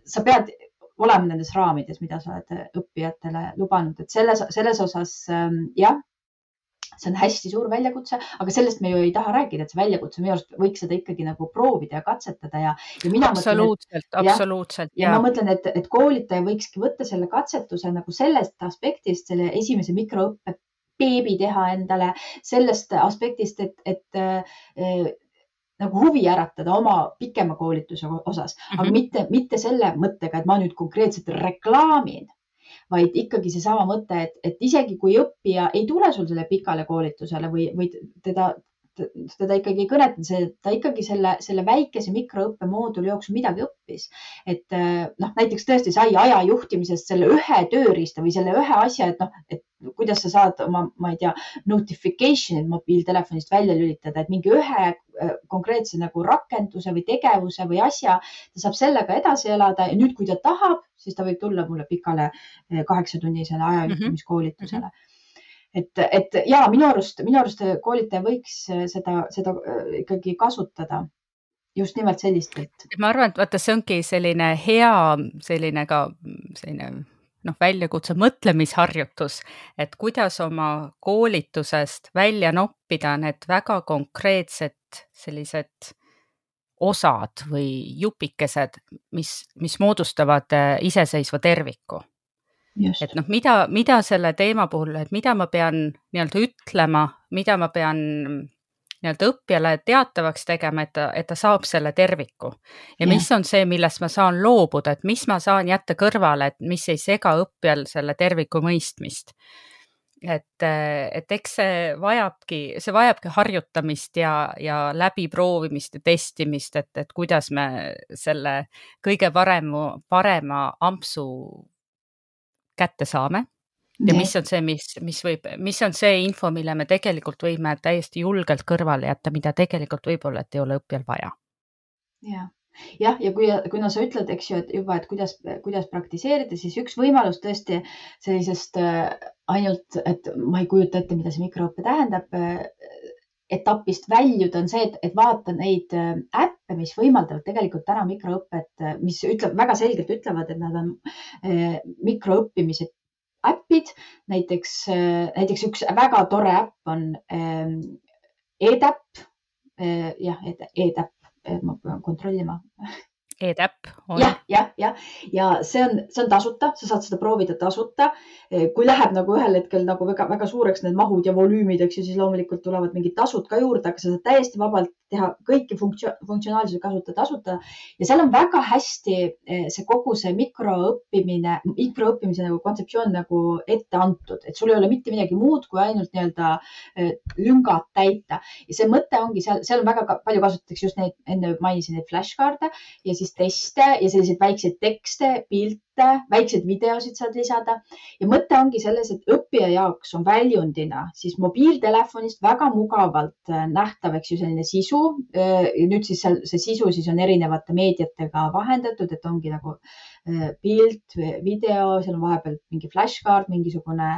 sa pead olema nendes raamides, mida sa oled õppijatele lubanud, et selles, selles osas ähm, jah, see on hästi suur väljakutse, aga sellest me ju ei taha rääkida, et see väljakutse minu arust võiks seda ikkagi nagu proovida ja katsetada ja, ja absoluutselt, absoluutselt. ja ma mõtlen, et, et koolitaja võikski võtta selle katsetuse nagu sellest aspektist, selle esimese mikroõppe beebi teha endale sellest aspektist, et, et äh, nagu huvi äratada oma pikema koolituse osas mm, -hmm. aga mitte, mitte selle mõttega, et ma nüüd konkreetselt reklaamin, vaid ikkagi seesama mõte, et, et isegi kui õppija ei tule sul selle pikale koolitusele või, või teda teda ikkagi ei kõneta see, ta ikkagi selle, selle väikese mikroõppemooduli jooksul midagi õppis. et noh, näiteks tõesti sai aja juhtimisest selle ühe tööriista või selle ühe asja, et noh, et kuidas sa saad oma, ma ei tea, notification'id mobiiltelefonist välja lülitada, et mingi ühe konkreetse nagu rakenduse või tegevuse või asja, ta saab sellega edasi elada ja nüüd, kui ta tahab, siis ta võib tulla mulle pikale kaheksatunnisele ajajuhtimiskoolitusele mm. -hmm et, et ja minu arust, minu arust koolitaja võiks seda, seda äh, ikkagi kasutada just nimelt sellist, et. ma arvan, et vaata, see ongi selline hea, selline ka selline noh, väljakutse mõtlemisharjutus, et kuidas oma koolitusest välja noppida need väga konkreetsed sellised osad või jupikesed, mis, mis moodustavad äh, iseseisva terviku et noh, mida, mida selle teema puhul, et mida ma pean nii-öelda ütlema, mida ma pean nii-öelda õppijale teatavaks tegema, et ta, et ta saab selle terviku. ja mis on see, millest ma saan loobuda, et mis ma saan jätta kõrvale, et mis ei sega õppijal selle terviku mõistmist. et, et eks see vajabki, see vajabki harjutamist ja, ja läbiproovimist ja testimist, et, et kuidas me selle kõige parema, parema ampsu kätte saame. Ja mis on see, mis, mis võib, mis on see info, mille me tegelikult võime täiesti julgelt kõrvale jätta, mida tegelikult võib-olla, et ei ole õppijal vaja. ja, jah, ja kui, kuna sa ütled, eks ju, et juba, et kuidas, kuidas praktiseerida, siis üks võimalus tõesti sellisest äh, ainult, et ma ei kujuta ette, mida see mikroõpe tähendab äh, etapist väljuda, on see, et, et vaata neid äh, äppe, mis võimaldavad tegelikult täna mikroõpet, mis ütleb, väga selgelt ütlevad, et nad on mikroõppimise äpid, näiteks, näiteks üks väga tore äpp on ähm, EDAP. Äh, jah, EDAP, äh, ma pean kontrollima on. Jah, jah, jah, ja see on, see on tasuta, sa saad seda proovida tasuta. kui läheb nagu ühel hetkel nagu väga-väga suureks need mahud ja volüümid, eks ju, siis loomulikult tulevad mingid tasud ka juurde, aga sa saad täiesti vabalt teha kõiki funktsioon, funktsionaalsusi kasutada tasuta. ja seal on väga hästi eh, see kogu see mikroõppimine, mikroõppimise nagu kontseptsioon nagu ette antud, et sul ei ole mitte midagi muud, kui ainult nii-öelda eh, lüngad täita. ja see mõte ongi seal, seal on väga palju kasutatakse just neid, enne mainisin neid flashcard'e ja siis teste ja selliseid väikseid tekste, pilte, väikseid videosid saad lisada. ja mõte ongi selles, et õppija jaoks on väljundina siis mobiiltelefonist väga mugavalt äh, nähtav, eks ju, selline sisu. Äh, nüüd siis seal see sisu siis on erinevate meediatega vahendatud, et ongi nagu pilt, video, seal on vahepeal mingi flashcard, mingisugune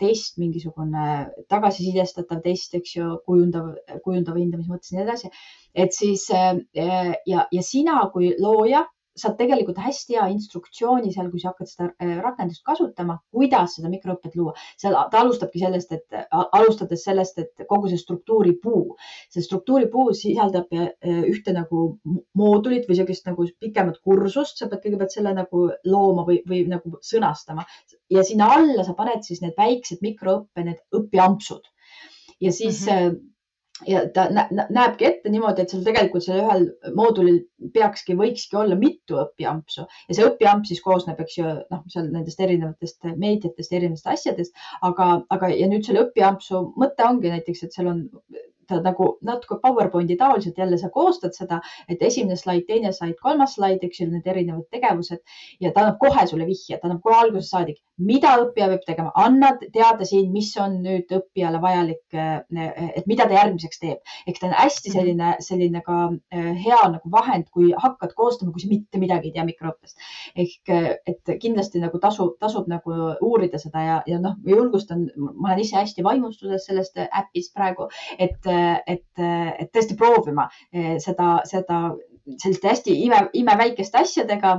test, mingisugune tagasisidestatav test, eks ju, kujundav, kujundava hindamise mõttes ja nii edasi. Et siis äh, ja, ja sina kui looja saad tegelikult hästi hea instruktsiooni seal, kui sa hakkad seda äh, rakendust kasutama, kuidas seda mikroõpet luua. seal ta alustabki sellest, et alustades sellest, et kogu see struktuuripuu, see struktuuripuu sisaldab äh, ühte nagu moodulit või sellist nagu pikemat kursust, sa pead kõigepealt selle nagu looma või, või nagu sõnastama. Ja sinna alla sa paned siis need väiksed mikroõppe, need õpiampsud. Ja siis mm -hmm ja ta näebki ette niimoodi, et seal tegelikult seal ühel moodulil peakski, võikski olla mitu õpiampsu. Ja see õpiamp siis koosneb, eks ju, noh, seal nendest erinevatest meediatest, erinevatest asjadest, aga, aga ja nüüd selle õpiampsu mõte ongi näiteks, et seal on ta nagu natuke PowerPointi taoliselt jälle sa koostad seda, et esimene slaid, teine slaid, kolmas slaid, eks ju, need erinevad tegevused ja ta annab kohe sulle vihje, ta annab kohe algusest saadik, mida õppija peab tegema, anna teada siin, mis on nüüd õppijale vajalik, et mida ta järgmiseks teeb. eks ta on hästi mhm. selline, selline ka hea nagu vahend, kui hakkad koostama, kui sa mitte midagi ei tea mikroõppest. ehk et kindlasti nagu tasub, tasub nagu uurida seda ja, ja noh, julgustan, ma olen ise hästi vaimustuses sellest äpist praegu, et et, et tõesti proovima eh, seda, seda selliste hästi ime, imeväikeste asjadega.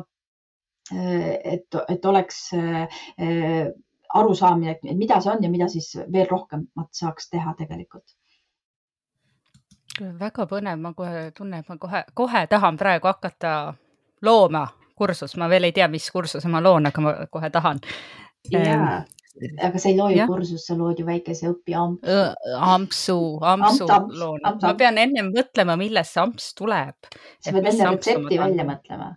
Eh, et, et oleks eh, arusaamine, et mida see on ja mida siis veel rohkemat saaks teha tegelikult väga põnev, ma kohe tunnen, et ma kohe, kohe tahan praegu hakata looma kursust, ma veel ei tea, mis kursuse ma loon, aga ma kohe tahan. jaa, aga sa ei loo ju kursust, sa lood ju väikese õpiampsu. ampsu, ampsu amps, loon. ma pean ennem mõtlema, millest see amps tuleb. sa pead enne retsepti välja mõtlema,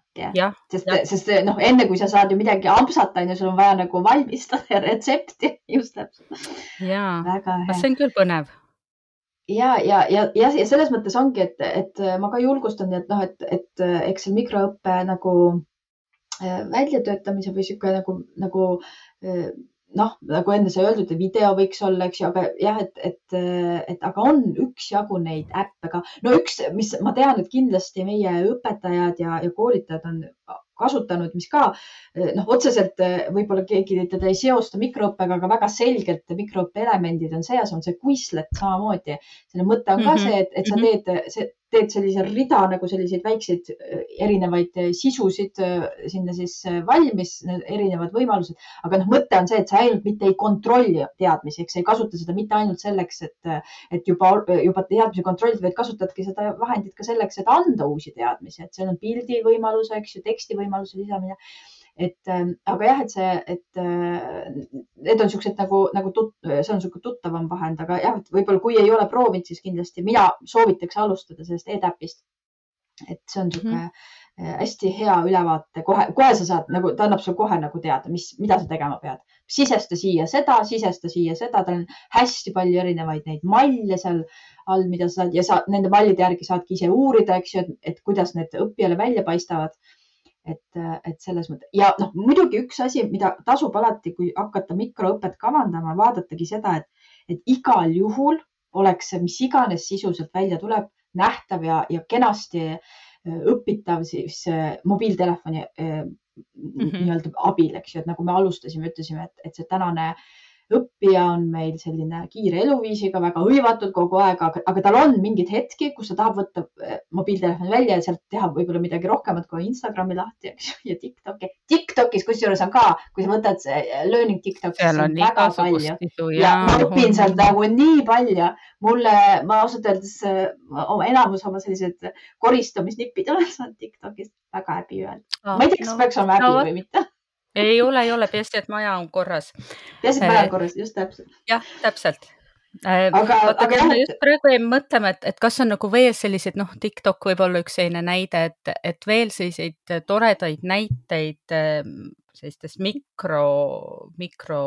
sest, sest noh, enne kui sa saad ju midagi ampsata, on ju, sul on vaja nagu valmistada retsepti, just täpselt. jaa, see on küll põnev ja, ja, ja, ja, ja selles mõttes ongi, et, et ma ka julgustan, et noh, et, et eks see mikroõpe nagu äh, väljatöötamise või sihuke nagu, nagu äh, noh, nagu enne sai öeldud, video võiks olla, eks ju, aga jah, et, et, et aga on üksjagu neid äppe ka. no üks, mis ma tean, et kindlasti meie õpetajad ja, ja koolitajad on kasutanud, mis ka noh, otseselt võib-olla keegi teda ei seosta mikroõppega, aga väga selgelt mikroõppe elemendid on sees, on see Quizlet samamoodi. selle mõte on ka mm -hmm. see, et, et sa mhm. teed, see, teed sellise rida nagu selliseid väikseid äh, erinevaid äh, sisusid äh, sinna siis valmis, erinevad võimalused. aga noh, mõte on see, et sa ainult mitte ei kontrolli teadmisi, eks sa ei kasuta seda mitte ainult selleks, et, et juba, juba teadmisi kontrollida, vaid kasutadki seda vahendit ka selleks, et anda uusi teadmisi, et seal on pildi võimalus, eks ju, teksti võimaluse lisamine et äh, aga jah, et see, et äh, need on siuksed nagu, nagu tut-, see on niisugune tuttavam vahend, aga jah, et võib-olla kui ei ole proovinud, siis kindlasti mina soovitaks alustada sellest EDAP-ist. et see on niisugune mm -hmm. hästi hea ülevaate, kohe, kohe sa saad nagu, ta annab sulle kohe nagu teada, mis, mida sa tegema pead. sisesta siia seda, sisesta siia seda, tal on hästi palju erinevaid neid malle seal all, mida sa saad ja sa nende mallide järgi saadki ise uurida, eks ju, et kuidas need õppijale välja paistavad et, et selles mõttes ja noh, muidugi üks asi, mida tasub alati, kui hakata mikroõpet kavandama, vaadatagi seda, et, et igal juhul oleks see, mis iganes sisu sealt välja tuleb, nähtav ja, ja kenasti äh, õpitav siis äh, mobiiltelefoni mm -hmm. nii-öelda abil, eks ju, et nagu me alustasime, ütlesime, et, et see tänane äh, õppija on meil selline kiire eluviisiga, väga hõivatud kogu aeg, aga, tal on mingeid hetki, kus ta tahab võtta eh, mobiiltelefoni välja ja sealt teha võib-olla midagi rohkemat kui Instagrami lahti, eks ju, ja Tiktoki. Tiktokis kusjuures on ka, kui sa võtad eh, learning Tiktokis. seal on igasugust sisu ja, ma õpin sealt nagu nii palju. mulle, ma ausalt öeldes eh, enamus oma sellised koristamisnipid olen saanud Tiktokist väga häbi öelda oh,. ma ei tea, kas no, peaks olema häbi no, või mitte ei ole, ei ole, peaasi, et maja on korras. peaasi, et maja on äh, korras, just täpselt. jah, täpselt äh, aga, aga jah, just praegu jäin mõtlema, et, et kas on nagu veel selliseid, noh, TikTok võib olla üks selline näide, et, et veel selliseid toredaid näiteid ähm, sellistest mikro, mikro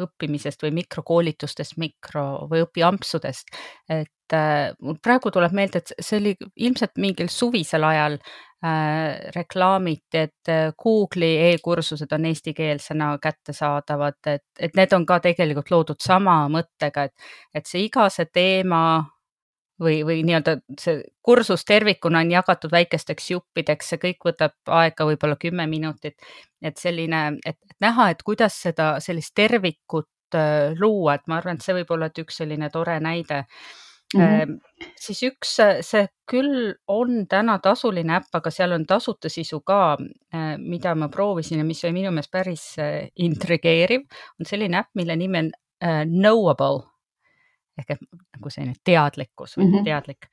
õppimisest või mikrokoolitustest, mikro või õpiampsudest. et äh, mul praegu tuleb meelde, et see oli ilmselt mingil suvisel ajal äh, reklaamiti, et äh, Google'i e-kursused on eestikeelsena kättesaadavad, et, et need on ka tegelikult loodud sama mõttega, et, et see iga see teema või, või nii-öelda see kursus tervikuna on jagatud väikesteks juppideks, see kõik võtab aega võib-olla kümme minutit. et selline, et näha, et kuidas seda sellist tervikut äh, luua, et ma arvan, et see võib olla üks selline tore näide Mm -hmm. siis üks, see küll on täna tasuline äpp, aga seal on tasuta sisu ka, äh, mida ma proovisin ja mis oli minu meelest päris äh, intrigeeriv, on selline äpp, mille nimi on Knowable ehk et nagu selline teadlikkus või mm -hmm. teadlik.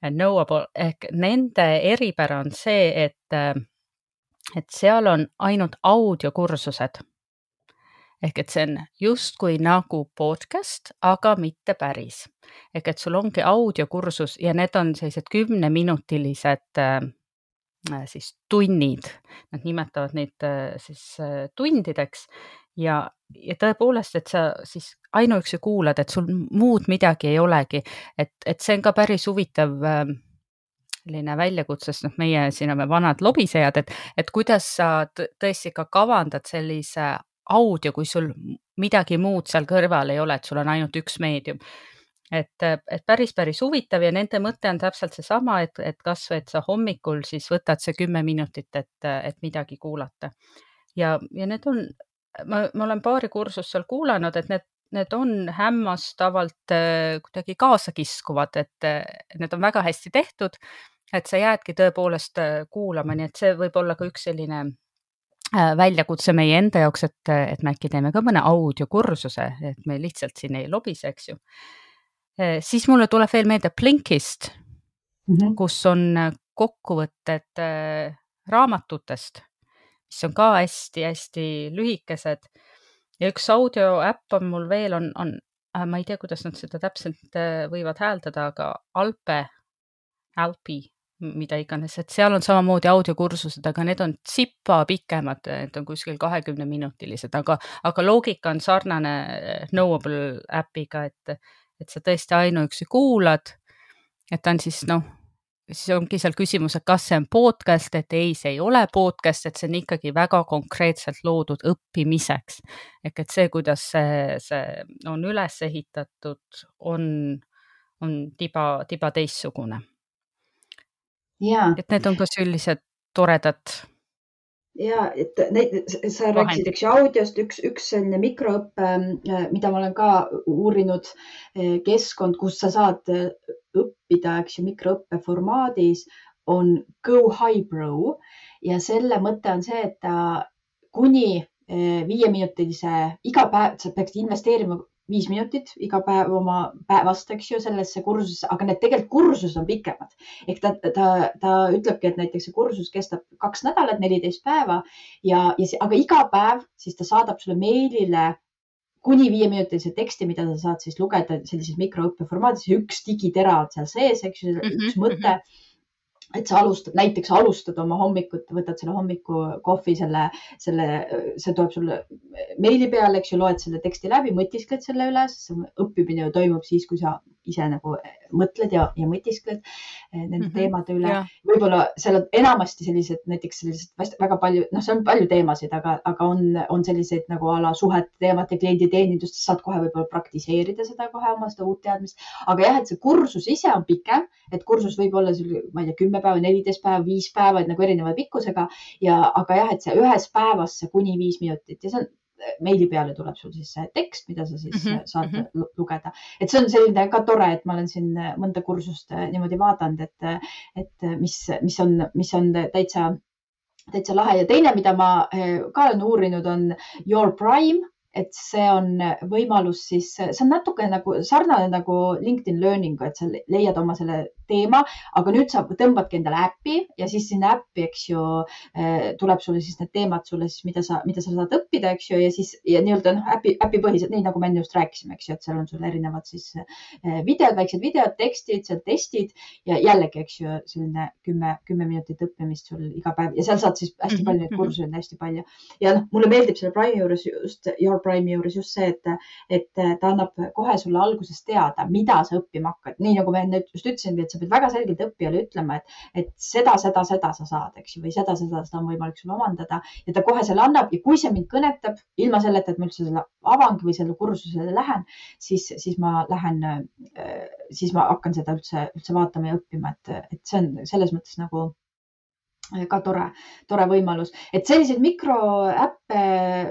Knowable ehk nende eripära on see, et, et seal on ainult audiokursused. Ehk et see on justkui nagu podcast, aga mitte päris. ehk et sul ongi audiokursus ja need on sellised kümneminutilised äh, siis tunnid, nad nimetavad neid äh, siis äh, tundideks. Ja, ja tõepoolest, et sa siis ainuüksi kuulad, et sul muud midagi ei olegi, et, et see on ka päris huvitav ähm, selline väljakutse, sest noh, meie siin oleme vanad lobisejad, et, et kuidas sa tõesti ka kavandad sellise audio, kui sul midagi muud seal kõrval ei ole, et sul on ainult üks meedium. et, et päris, päris huvitav ja nende mõte on täpselt seesama, et, et kasvõi, et sa hommikul siis võtad see kümme minutit, et, et midagi kuulata. ja, ja need on ma, ma olen paari kursust seal kuulanud, et need, need on hämmastavalt äh, kuidagi kaasakiskuvad, et need on väga hästi tehtud. et sa jäädki tõepoolest äh, kuulama, nii et see võib olla ka üks selline äh, väljakutse meie enda jaoks, et, et me äkki teeme ka mõne audiokursuse, et me lihtsalt siin ei lobise, eks ju. siis mulle tuleb veel meelde Blinkist mm, -hmm. kus on kokkuvõtted raamatutest mis on ka hästi-hästi lühikesed. ja üks audioäpp on mul veel, on, on, äh, ma ei tea, kuidas nad seda täpselt äh, võivad hääldada, aga Alpe, Alpi, mida iganes, et seal on samamoodi audiokursused, aga need on tsipa pikemad, need on kuskil kahekümneminutilised, aga, aga loogika on sarnane äh, Knowable äpiga, et, et sa tõesti ainuüksi kuulad. et ta on siis noh, siis ongi seal küsimus, et kas see on podcast, et ei, see ei ole podcast, et see on ikkagi väga konkreetselt loodud õppimiseks. ehk et see, kuidas see, see on üles ehitatud, on, on tiba, tiba teistsugune. Et need on ka sellised toredad ja et neid, sa rääkisid, ju, audiost, üks, üks selline mikroõpe, äh, mida ma olen ka uurinud, äh, keskkond, kus sa saad äh, õppida, eks ju, mikroõppe formaadis on Go Highbrow ja selle mõte on see, et ta kuni viieminutilise iga päev, sa peaksid investeerima viis minutit iga päev oma päevast, eks ju, sellesse kursusesse, aga need tegelikult kursused on pikemad. ehk ta, ta, ta ütlebki, et näiteks see kursus kestab kaks nädalat, neliteist päeva ja, ja, aga iga päev siis ta saadab sulle meilile kuni viieminutilise teksti, mida sa saad siis lugeda sellises mikroõppe formaadis, üks digitera on seal sees, eks ju, üks mm -hmm. mõte et sa alustad, näiteks alustad oma hommikut, võtad selle hommikukohvi, selle, selle, see tuleb sulle meili peale, eks ju, loed selle teksti läbi, mõtiskled selle üle, sest õppimine ju toimub siis, kui sa ise nagu mõtled ja, ja mõtiskled eh, nende mm -hmm. teemade üle. võib-olla seal on enamasti sellised, näiteks sellised väga palju, noh, seal on palju teemasid, aga, aga on, on selliseid nagu a la suhete teemat ja klienditeenindust, sa saad kohe võib-olla praktiseerida seda kohe oma seda uut teadmist. aga jah, et see kursus ise on pikem, et kursus võib olla ma ei tea, kümme päeva, neliteist päeva, viis päeva, et nagu erineva pikkusega ja, aga jah, et see ühes päevas see kuni viis minutit ja see on meili peale tuleb sul siis see tekst, mida sa siis mm -hmm. saad mm -hmm. lugeda. et see on selline ka tore, et ma olen siin mõnda kursust äh, niimoodi vaadanud, et, et mis, mis on, mis on täitsa, täitsa lahe ja teine, mida ma äh, ka olen uurinud, on Your Prime et see on võimalus siis, see on natuke nagu sarnane nagu LinkedIn Learning, et sa leiad oma selle teema, aga nüüd sa tõmbadki endale äppi ja siis sinna äppi, eks ju, eh, tuleb sulle siis need teemad sulle siis, mida sa, mida sa saad õppida, eks ju, ja siis ja nii-öelda noh, äpi, äpipõhised, nii nagu me enne just rääkisime, eks ju, et seal on sul erinevad siis eh, videod, väiksed videod, tekstid, seal testid ja jällegi, eks ju, selline kümme, kümme minutit õppimist sul iga päev ja seal saad siis hästi mhm, palju neid mhm. kursusi on hästi palju. ja noh, mulle meeldib selle Prime'i juures just Your Prime'i juures just see, et, et ta annab kohe sulle alguses teada, mida sa õppima hakkad, nii nagu me enne just ütlesimegi, et sa pead väga selgelt õppijale ütlema, et, et seda, seda, seda sa saad, eks ju, või seda, seda, seda on võimalik sul omandada. Ja ta kohe selle annab ja kui see mind kõnetab ilma selleta, et ma üldse selle avangi või selle kursusele lähen, siis, siis ma lähen, siis ma hakkan seda üldse, üldse vaatama ja õppima, et, et see on selles mõttes nagu ka tore, tore võimalus, et selliseid mikroäppe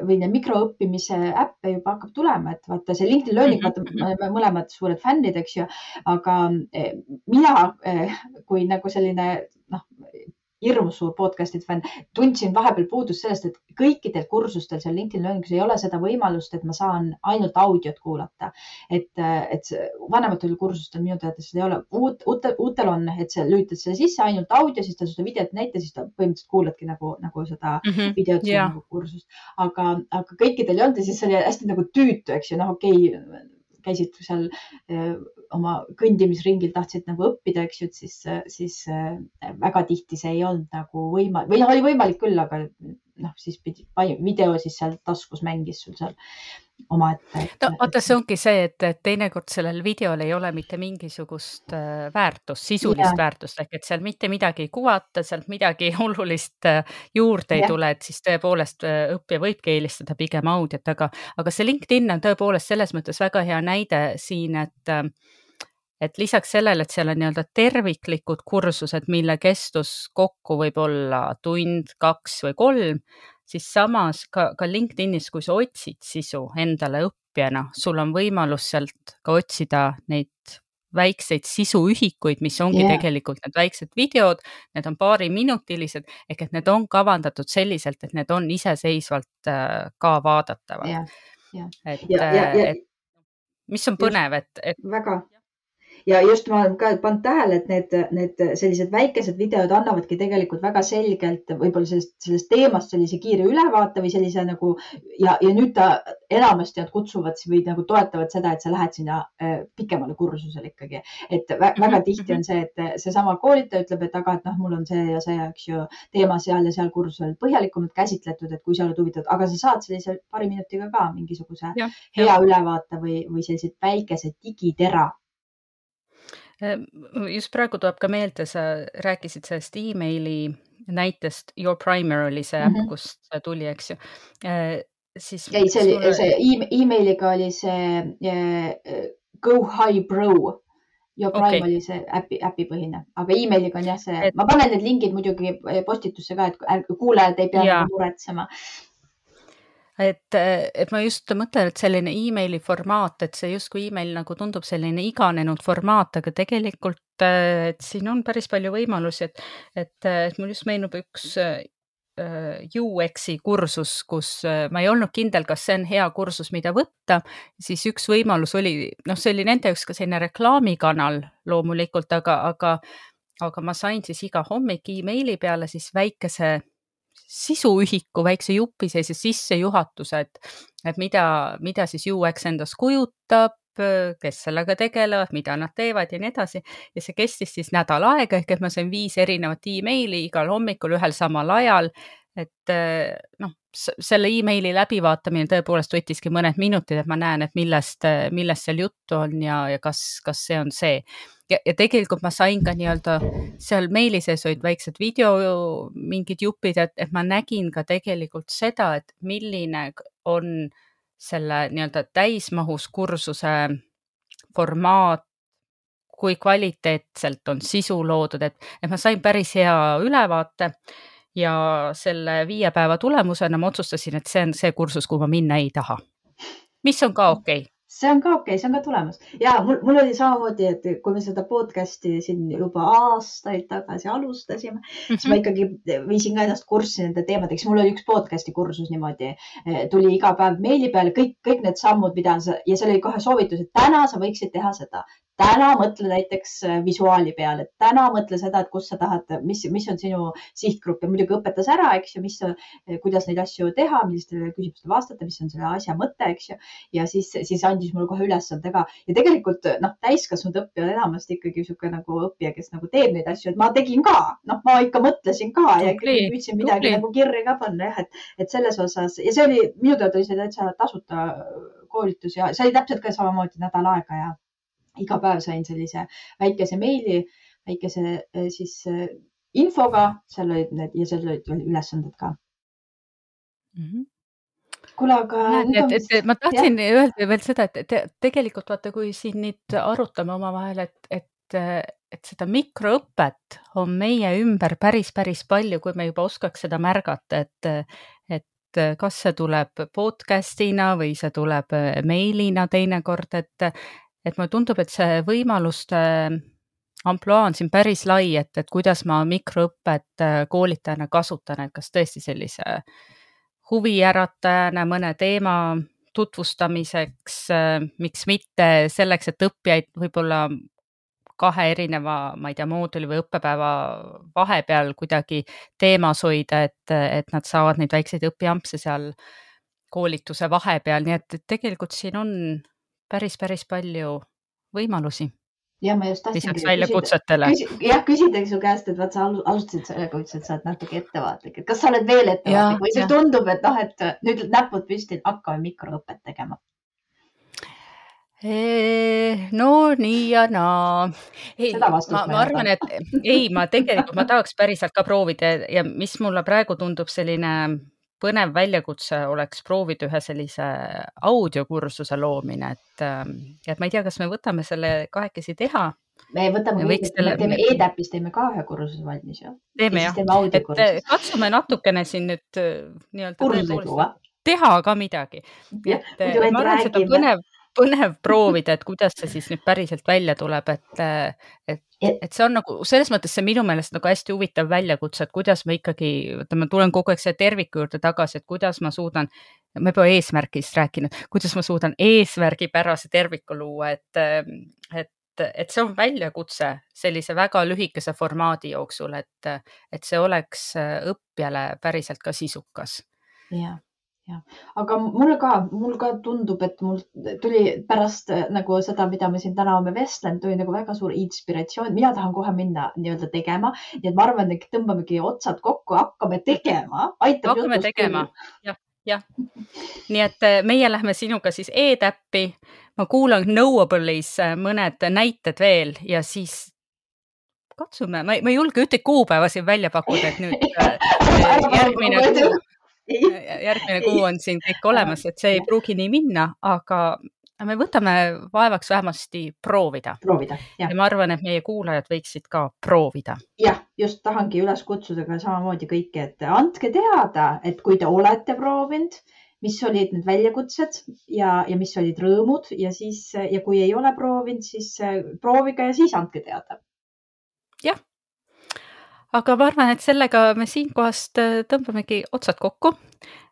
või mikroõppimise äppe juba hakkab tulema, et vaata see LinkedIn Learning, vaata me oleme mõlemad suured fännid, eks ju, aga eh, mina eh, kui nagu selline noh, hirmus suur podcast'ide fänn, tundsin vahepeal puudust sellest, et kõikidel kursustel seal LinkedIn Learning'us ei ole seda võimalust, et ma saan ainult audiot kuulata. et, et vanematel kursustel minu teada seda ei ole, uut, uutel, uutel on, et sa lülitad selle sisse ainult audio, siis ta seda videot ei näita, siis ta põhimõtteliselt kuuladki nagu, nagu seda mm -hmm. videot yeah. nagu kursust. aga, aga kõikidel ei olnud ja siis oli hästi nagu tüütu, eks ju, noh, okei okay, käisid seal eh, oma kõndimisringil, tahtsid nagu õppida, eks ju, et siis, siis eh, väga tihti see ei olnud nagu võimalik või noh, oli võimalik küll, aga noh, siis pidi video siis seal taskus mängis sul seal omaette. no vaata, see ongi see, et, et teinekord sellel videol ei ole mitte mingisugust äh, väärtust, sisulist yeah. väärtust ehk et seal mitte midagi ei kuvata, sealt midagi olulist äh, juurde yeah. ei tule, et siis tõepoolest äh, õppija võibki eelistada pigem audiot, aga, aga see LinkedIn on tõepoolest selles mõttes väga hea näide siin, et et lisaks sellele, et seal on nii-öelda terviklikud kursused, mille kestus kokku võib olla tund, kaks või kolm, siis samas ka, ka LinkedInis, kui sa otsid sisu endale õppijana, sul on võimalus sealt ka otsida neid väikseid sisuühikuid, mis ongi yeah. tegelikult need väiksed videod, need on paariminutilised ehk et need on kavandatud selliselt, et need on iseseisvalt äh, ka vaadatavad yeah.. Yeah. et, äh, et mis on põnev, et, et. väga ja just ma olen ka pannud tähele, et need, need sellised väikesed videod annavadki tegelikult väga selgelt võib-olla sellest, sellest teemast sellise kiire ülevaate või sellise nagu ja, ja nüüd ta enamasti nad kutsuvad või nagu toetavad seda, et sa lähed sinna äh, pikemale kursusele ikkagi. et väga mhm, tihti on mhm. see, et seesama koolitaja ütleb, et aga, et noh, mul on see ja see, eks ju, teema seal ja seal kursusel põhjalikumalt käsitletud, et kui sa oled huvitatud, aga sa saad sellise paari minutiga ka mingisuguse ja, hea ja. ülevaate või, või sellised väikese digitera just praegu tuleb ka meelde, sa rääkisid sellest emaili näitest, Your Primer oli see äpp mm, -hmm. kust see tuli, eks ju. Ehm, siis. ei, see oli sulle... see emailiga oli see äh, Go High Pro. Your Prime okay. oli see äpi, äpipõhine, aga emailiga on jah see et..., ma panen need lingid muidugi postitusse ka, et kuulajad ei pea. Nagu muretsema et, et ma just mõtlen, et selline emaili formaat, et see justkui email nagu tundub selline iganenud formaat, aga tegelikult, et siin on päris palju võimalusi, et, et, et mul just meenub üks äh, UX-i kursus, kus äh, ma ei olnud kindel, kas see on hea kursus, mida võtta, siis üks võimalus oli, noh, see oli nende jaoks ka selline reklaamikanal loomulikult, aga, aga, aga ma sain siis iga hommik emaili peale siis väikese sisuühiku väikse jupise sissejuhatuse, et, et mida, mida siis UX endast kujutab, kes sellega tegelevad, mida nad teevad ja nii edasi. ja see kestis siis nädal aega ehk et ma sain viis erinevat emaili igal hommikul ühel samal ajal. et noh, selle emaili läbivaatamine tõepoolest võttiski mõned minutid, et ma näen, et millest, millest seal juttu on ja, ja kas, kas see on see. Ja, ja tegelikult ma sain ka nii-öelda seal meili sees olid väiksed video mingid jupid, et, et ma nägin ka tegelikult seda, et milline on selle nii-öelda täismahus kursuse formaat, kui kvaliteetselt on sisu loodud, et, et ma sain päris hea ülevaate ja selle viie päeva tulemusena ma otsustasin, et see on see kursus, kuhu ma minna ei taha. mis on ka okei okay see on ka okei okay,, see on ka tulemas ja mul, mul oli samamoodi, et kui me seda podcast'i siin juba aastaid tagasi alustasime mm, -hmm. siis ma mhm. ikkagi viisin ka ennast kurssi nende teemadega, siis mul oli üks podcast'i kursus niimoodi, eh, tuli iga päev meili peale kõik, kõik need sammud, mida sa ja seal oli kohe soovitus, et täna sa võiksid teha seda, täna mõtle näiteks äh, visuaali peale, täna mõtle seda, et kus sa tahad, mis, mis on sinu sihtgrupp. Ja muidugi õpetas ära, eks ju, mis, äh, kuidas neid asju teha, millistele küsimustele vastata, mis on selle asja mõte, eks ju. ja siis, siis andis mulle kohe ülesande ka. Ja tegelikult noh, täiskasvanud õppija on enamasti ikkagi niisugune nagu õppija, kes nagu teeb neid asju, et ma tegin ka, noh, ma ikka mõtlesin ka ja püüdsin midagi tubli. nagu kirja ka panna jah, et, et selles osas. Ja see oli, minu teada oli see täitsa tasuta koolitus ja see oli täpselt ka samamoodi nädal aega ja iga päev sain sellise väikese meili, väikese äh, siis äh, infoga, seal olid need ja seal olid ülesanded ka mm. -hmm kuule, aga. et, et, et ma tahtsin jah. öelda veel seda, et te, tegelikult vaata, kui siin nüüd arutame omavahel, et, et, et seda mikroõpet on meie ümber päris, päris palju, kui me juba oskaks seda märgata, et, et kas see tuleb podcast'ina või see tuleb meilina teinekord, et, et mulle tundub, et see võimaluste ampluaa on siin päris lai, et, et kuidas ma mikroõpet äh, koolitajana kasutan, et kas tõesti sellise huviäratajana mõne teema tutvustamiseks, äh, miks mitte selleks, et õppijaid võib-olla kahe erineva, ma ei tea, mooduli või õppepäeva vahepeal kuidagi teemas hoida, et, et nad saavad neid väikseid õpiampse seal koolituse vahepeal, nii et tegelikult siin on päris, päris palju võimalusi. ja ma just tahtsingi väljakutsetele. jah, küsida su käest, et vaat sa alustasid sellega, ütlesid, et sa oled natuke ettevaatlik, et kas sa oled veel ettevaatlik või sulle tundub, et noh, et nüüd näpud püsti, hakkame mikroõpet tegema? no nii ja naa. ei, ma, ma arvan, et ei, ma tegelikult, ma tahaks päriselt ka proovida ja mis mulle praegu tundub selline põnev väljakutse oleks proovida ühe sellise audiokursuse loomine, et, ähm, et ma ei tea, kas me võtame selle kahekesi teha. me võtame, me selle... teeme e-täpis, teeme ka ühe kursuse valmis ju. teeme jah, et äh, katsume natukene siin nüüd äh, nii-öelda teha ka midagi. et äh, ma arvan, seda põnev põnev proovida, et kuidas see siis nüüd päriselt välja tuleb, et, et, et see on nagu selles mõttes see minu meelest nagu hästi huvitav väljakutse, et kuidas ma ikkagi, vaata, ma tulen kogu aeg selle terviku juurde tagasi, et kuidas ma suudan, ma juba eesmärgist rääkinud, kuidas ma suudan eesmärgipärase terviku luua, et, et et see on väljakutse sellise väga lühikese formaadi jooksul, et, et see oleks õppijale päriselt ka sisukas. jah jah, aga mulle ka, mul ka tundub, et mul tuli pärast äh, nagu seda, mida me siin täna oleme vestlenud, tuli nagu väga suur inspiratsioon. mina tahan kohe minna nii-öelda tegema, nii et ma arvan, et tõmbamegi otsad kokku, hakkame tegema. hakkame tegema, jah, jah. nii et äh, meie lähme sinuga siis e-täppi. ma kuulan Knowable'is äh, mõned näited veel ja siis katsume, ma ei julge ühtegi kuupäeva siin välja pakkuda, et nüüd järgmine kuu järgmine kuu on siin kõik olemas, et see ei pruugi nii minna, aga me võtame vaevaks vähemasti proovida. proovida, jah. ja ma arvan, et meie kuulajad võiksid ka proovida. jah, just tahangi üles kutsuda ka samamoodi kõiki, et andke teada, et kui te olete proovinud, mis olid need väljakutsed ja, ja mis olid rõõmud ja siis ja kui ei ole proovinud, siis proovige ja siis andke teada. Aga ma arvan, et sellega me siinkohast äh, tõmbamegi otsad kokku.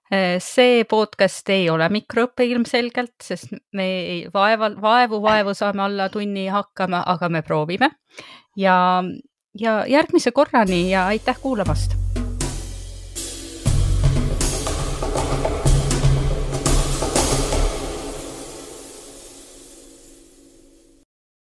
Äh, see podcast ei ole mikroõpe ilmselgelt, sest me ei vaeva, vaevu, vaevu saame alla tunni hakkama, aga me proovime. ja, ja järgmise korrani ja aitäh kuulamast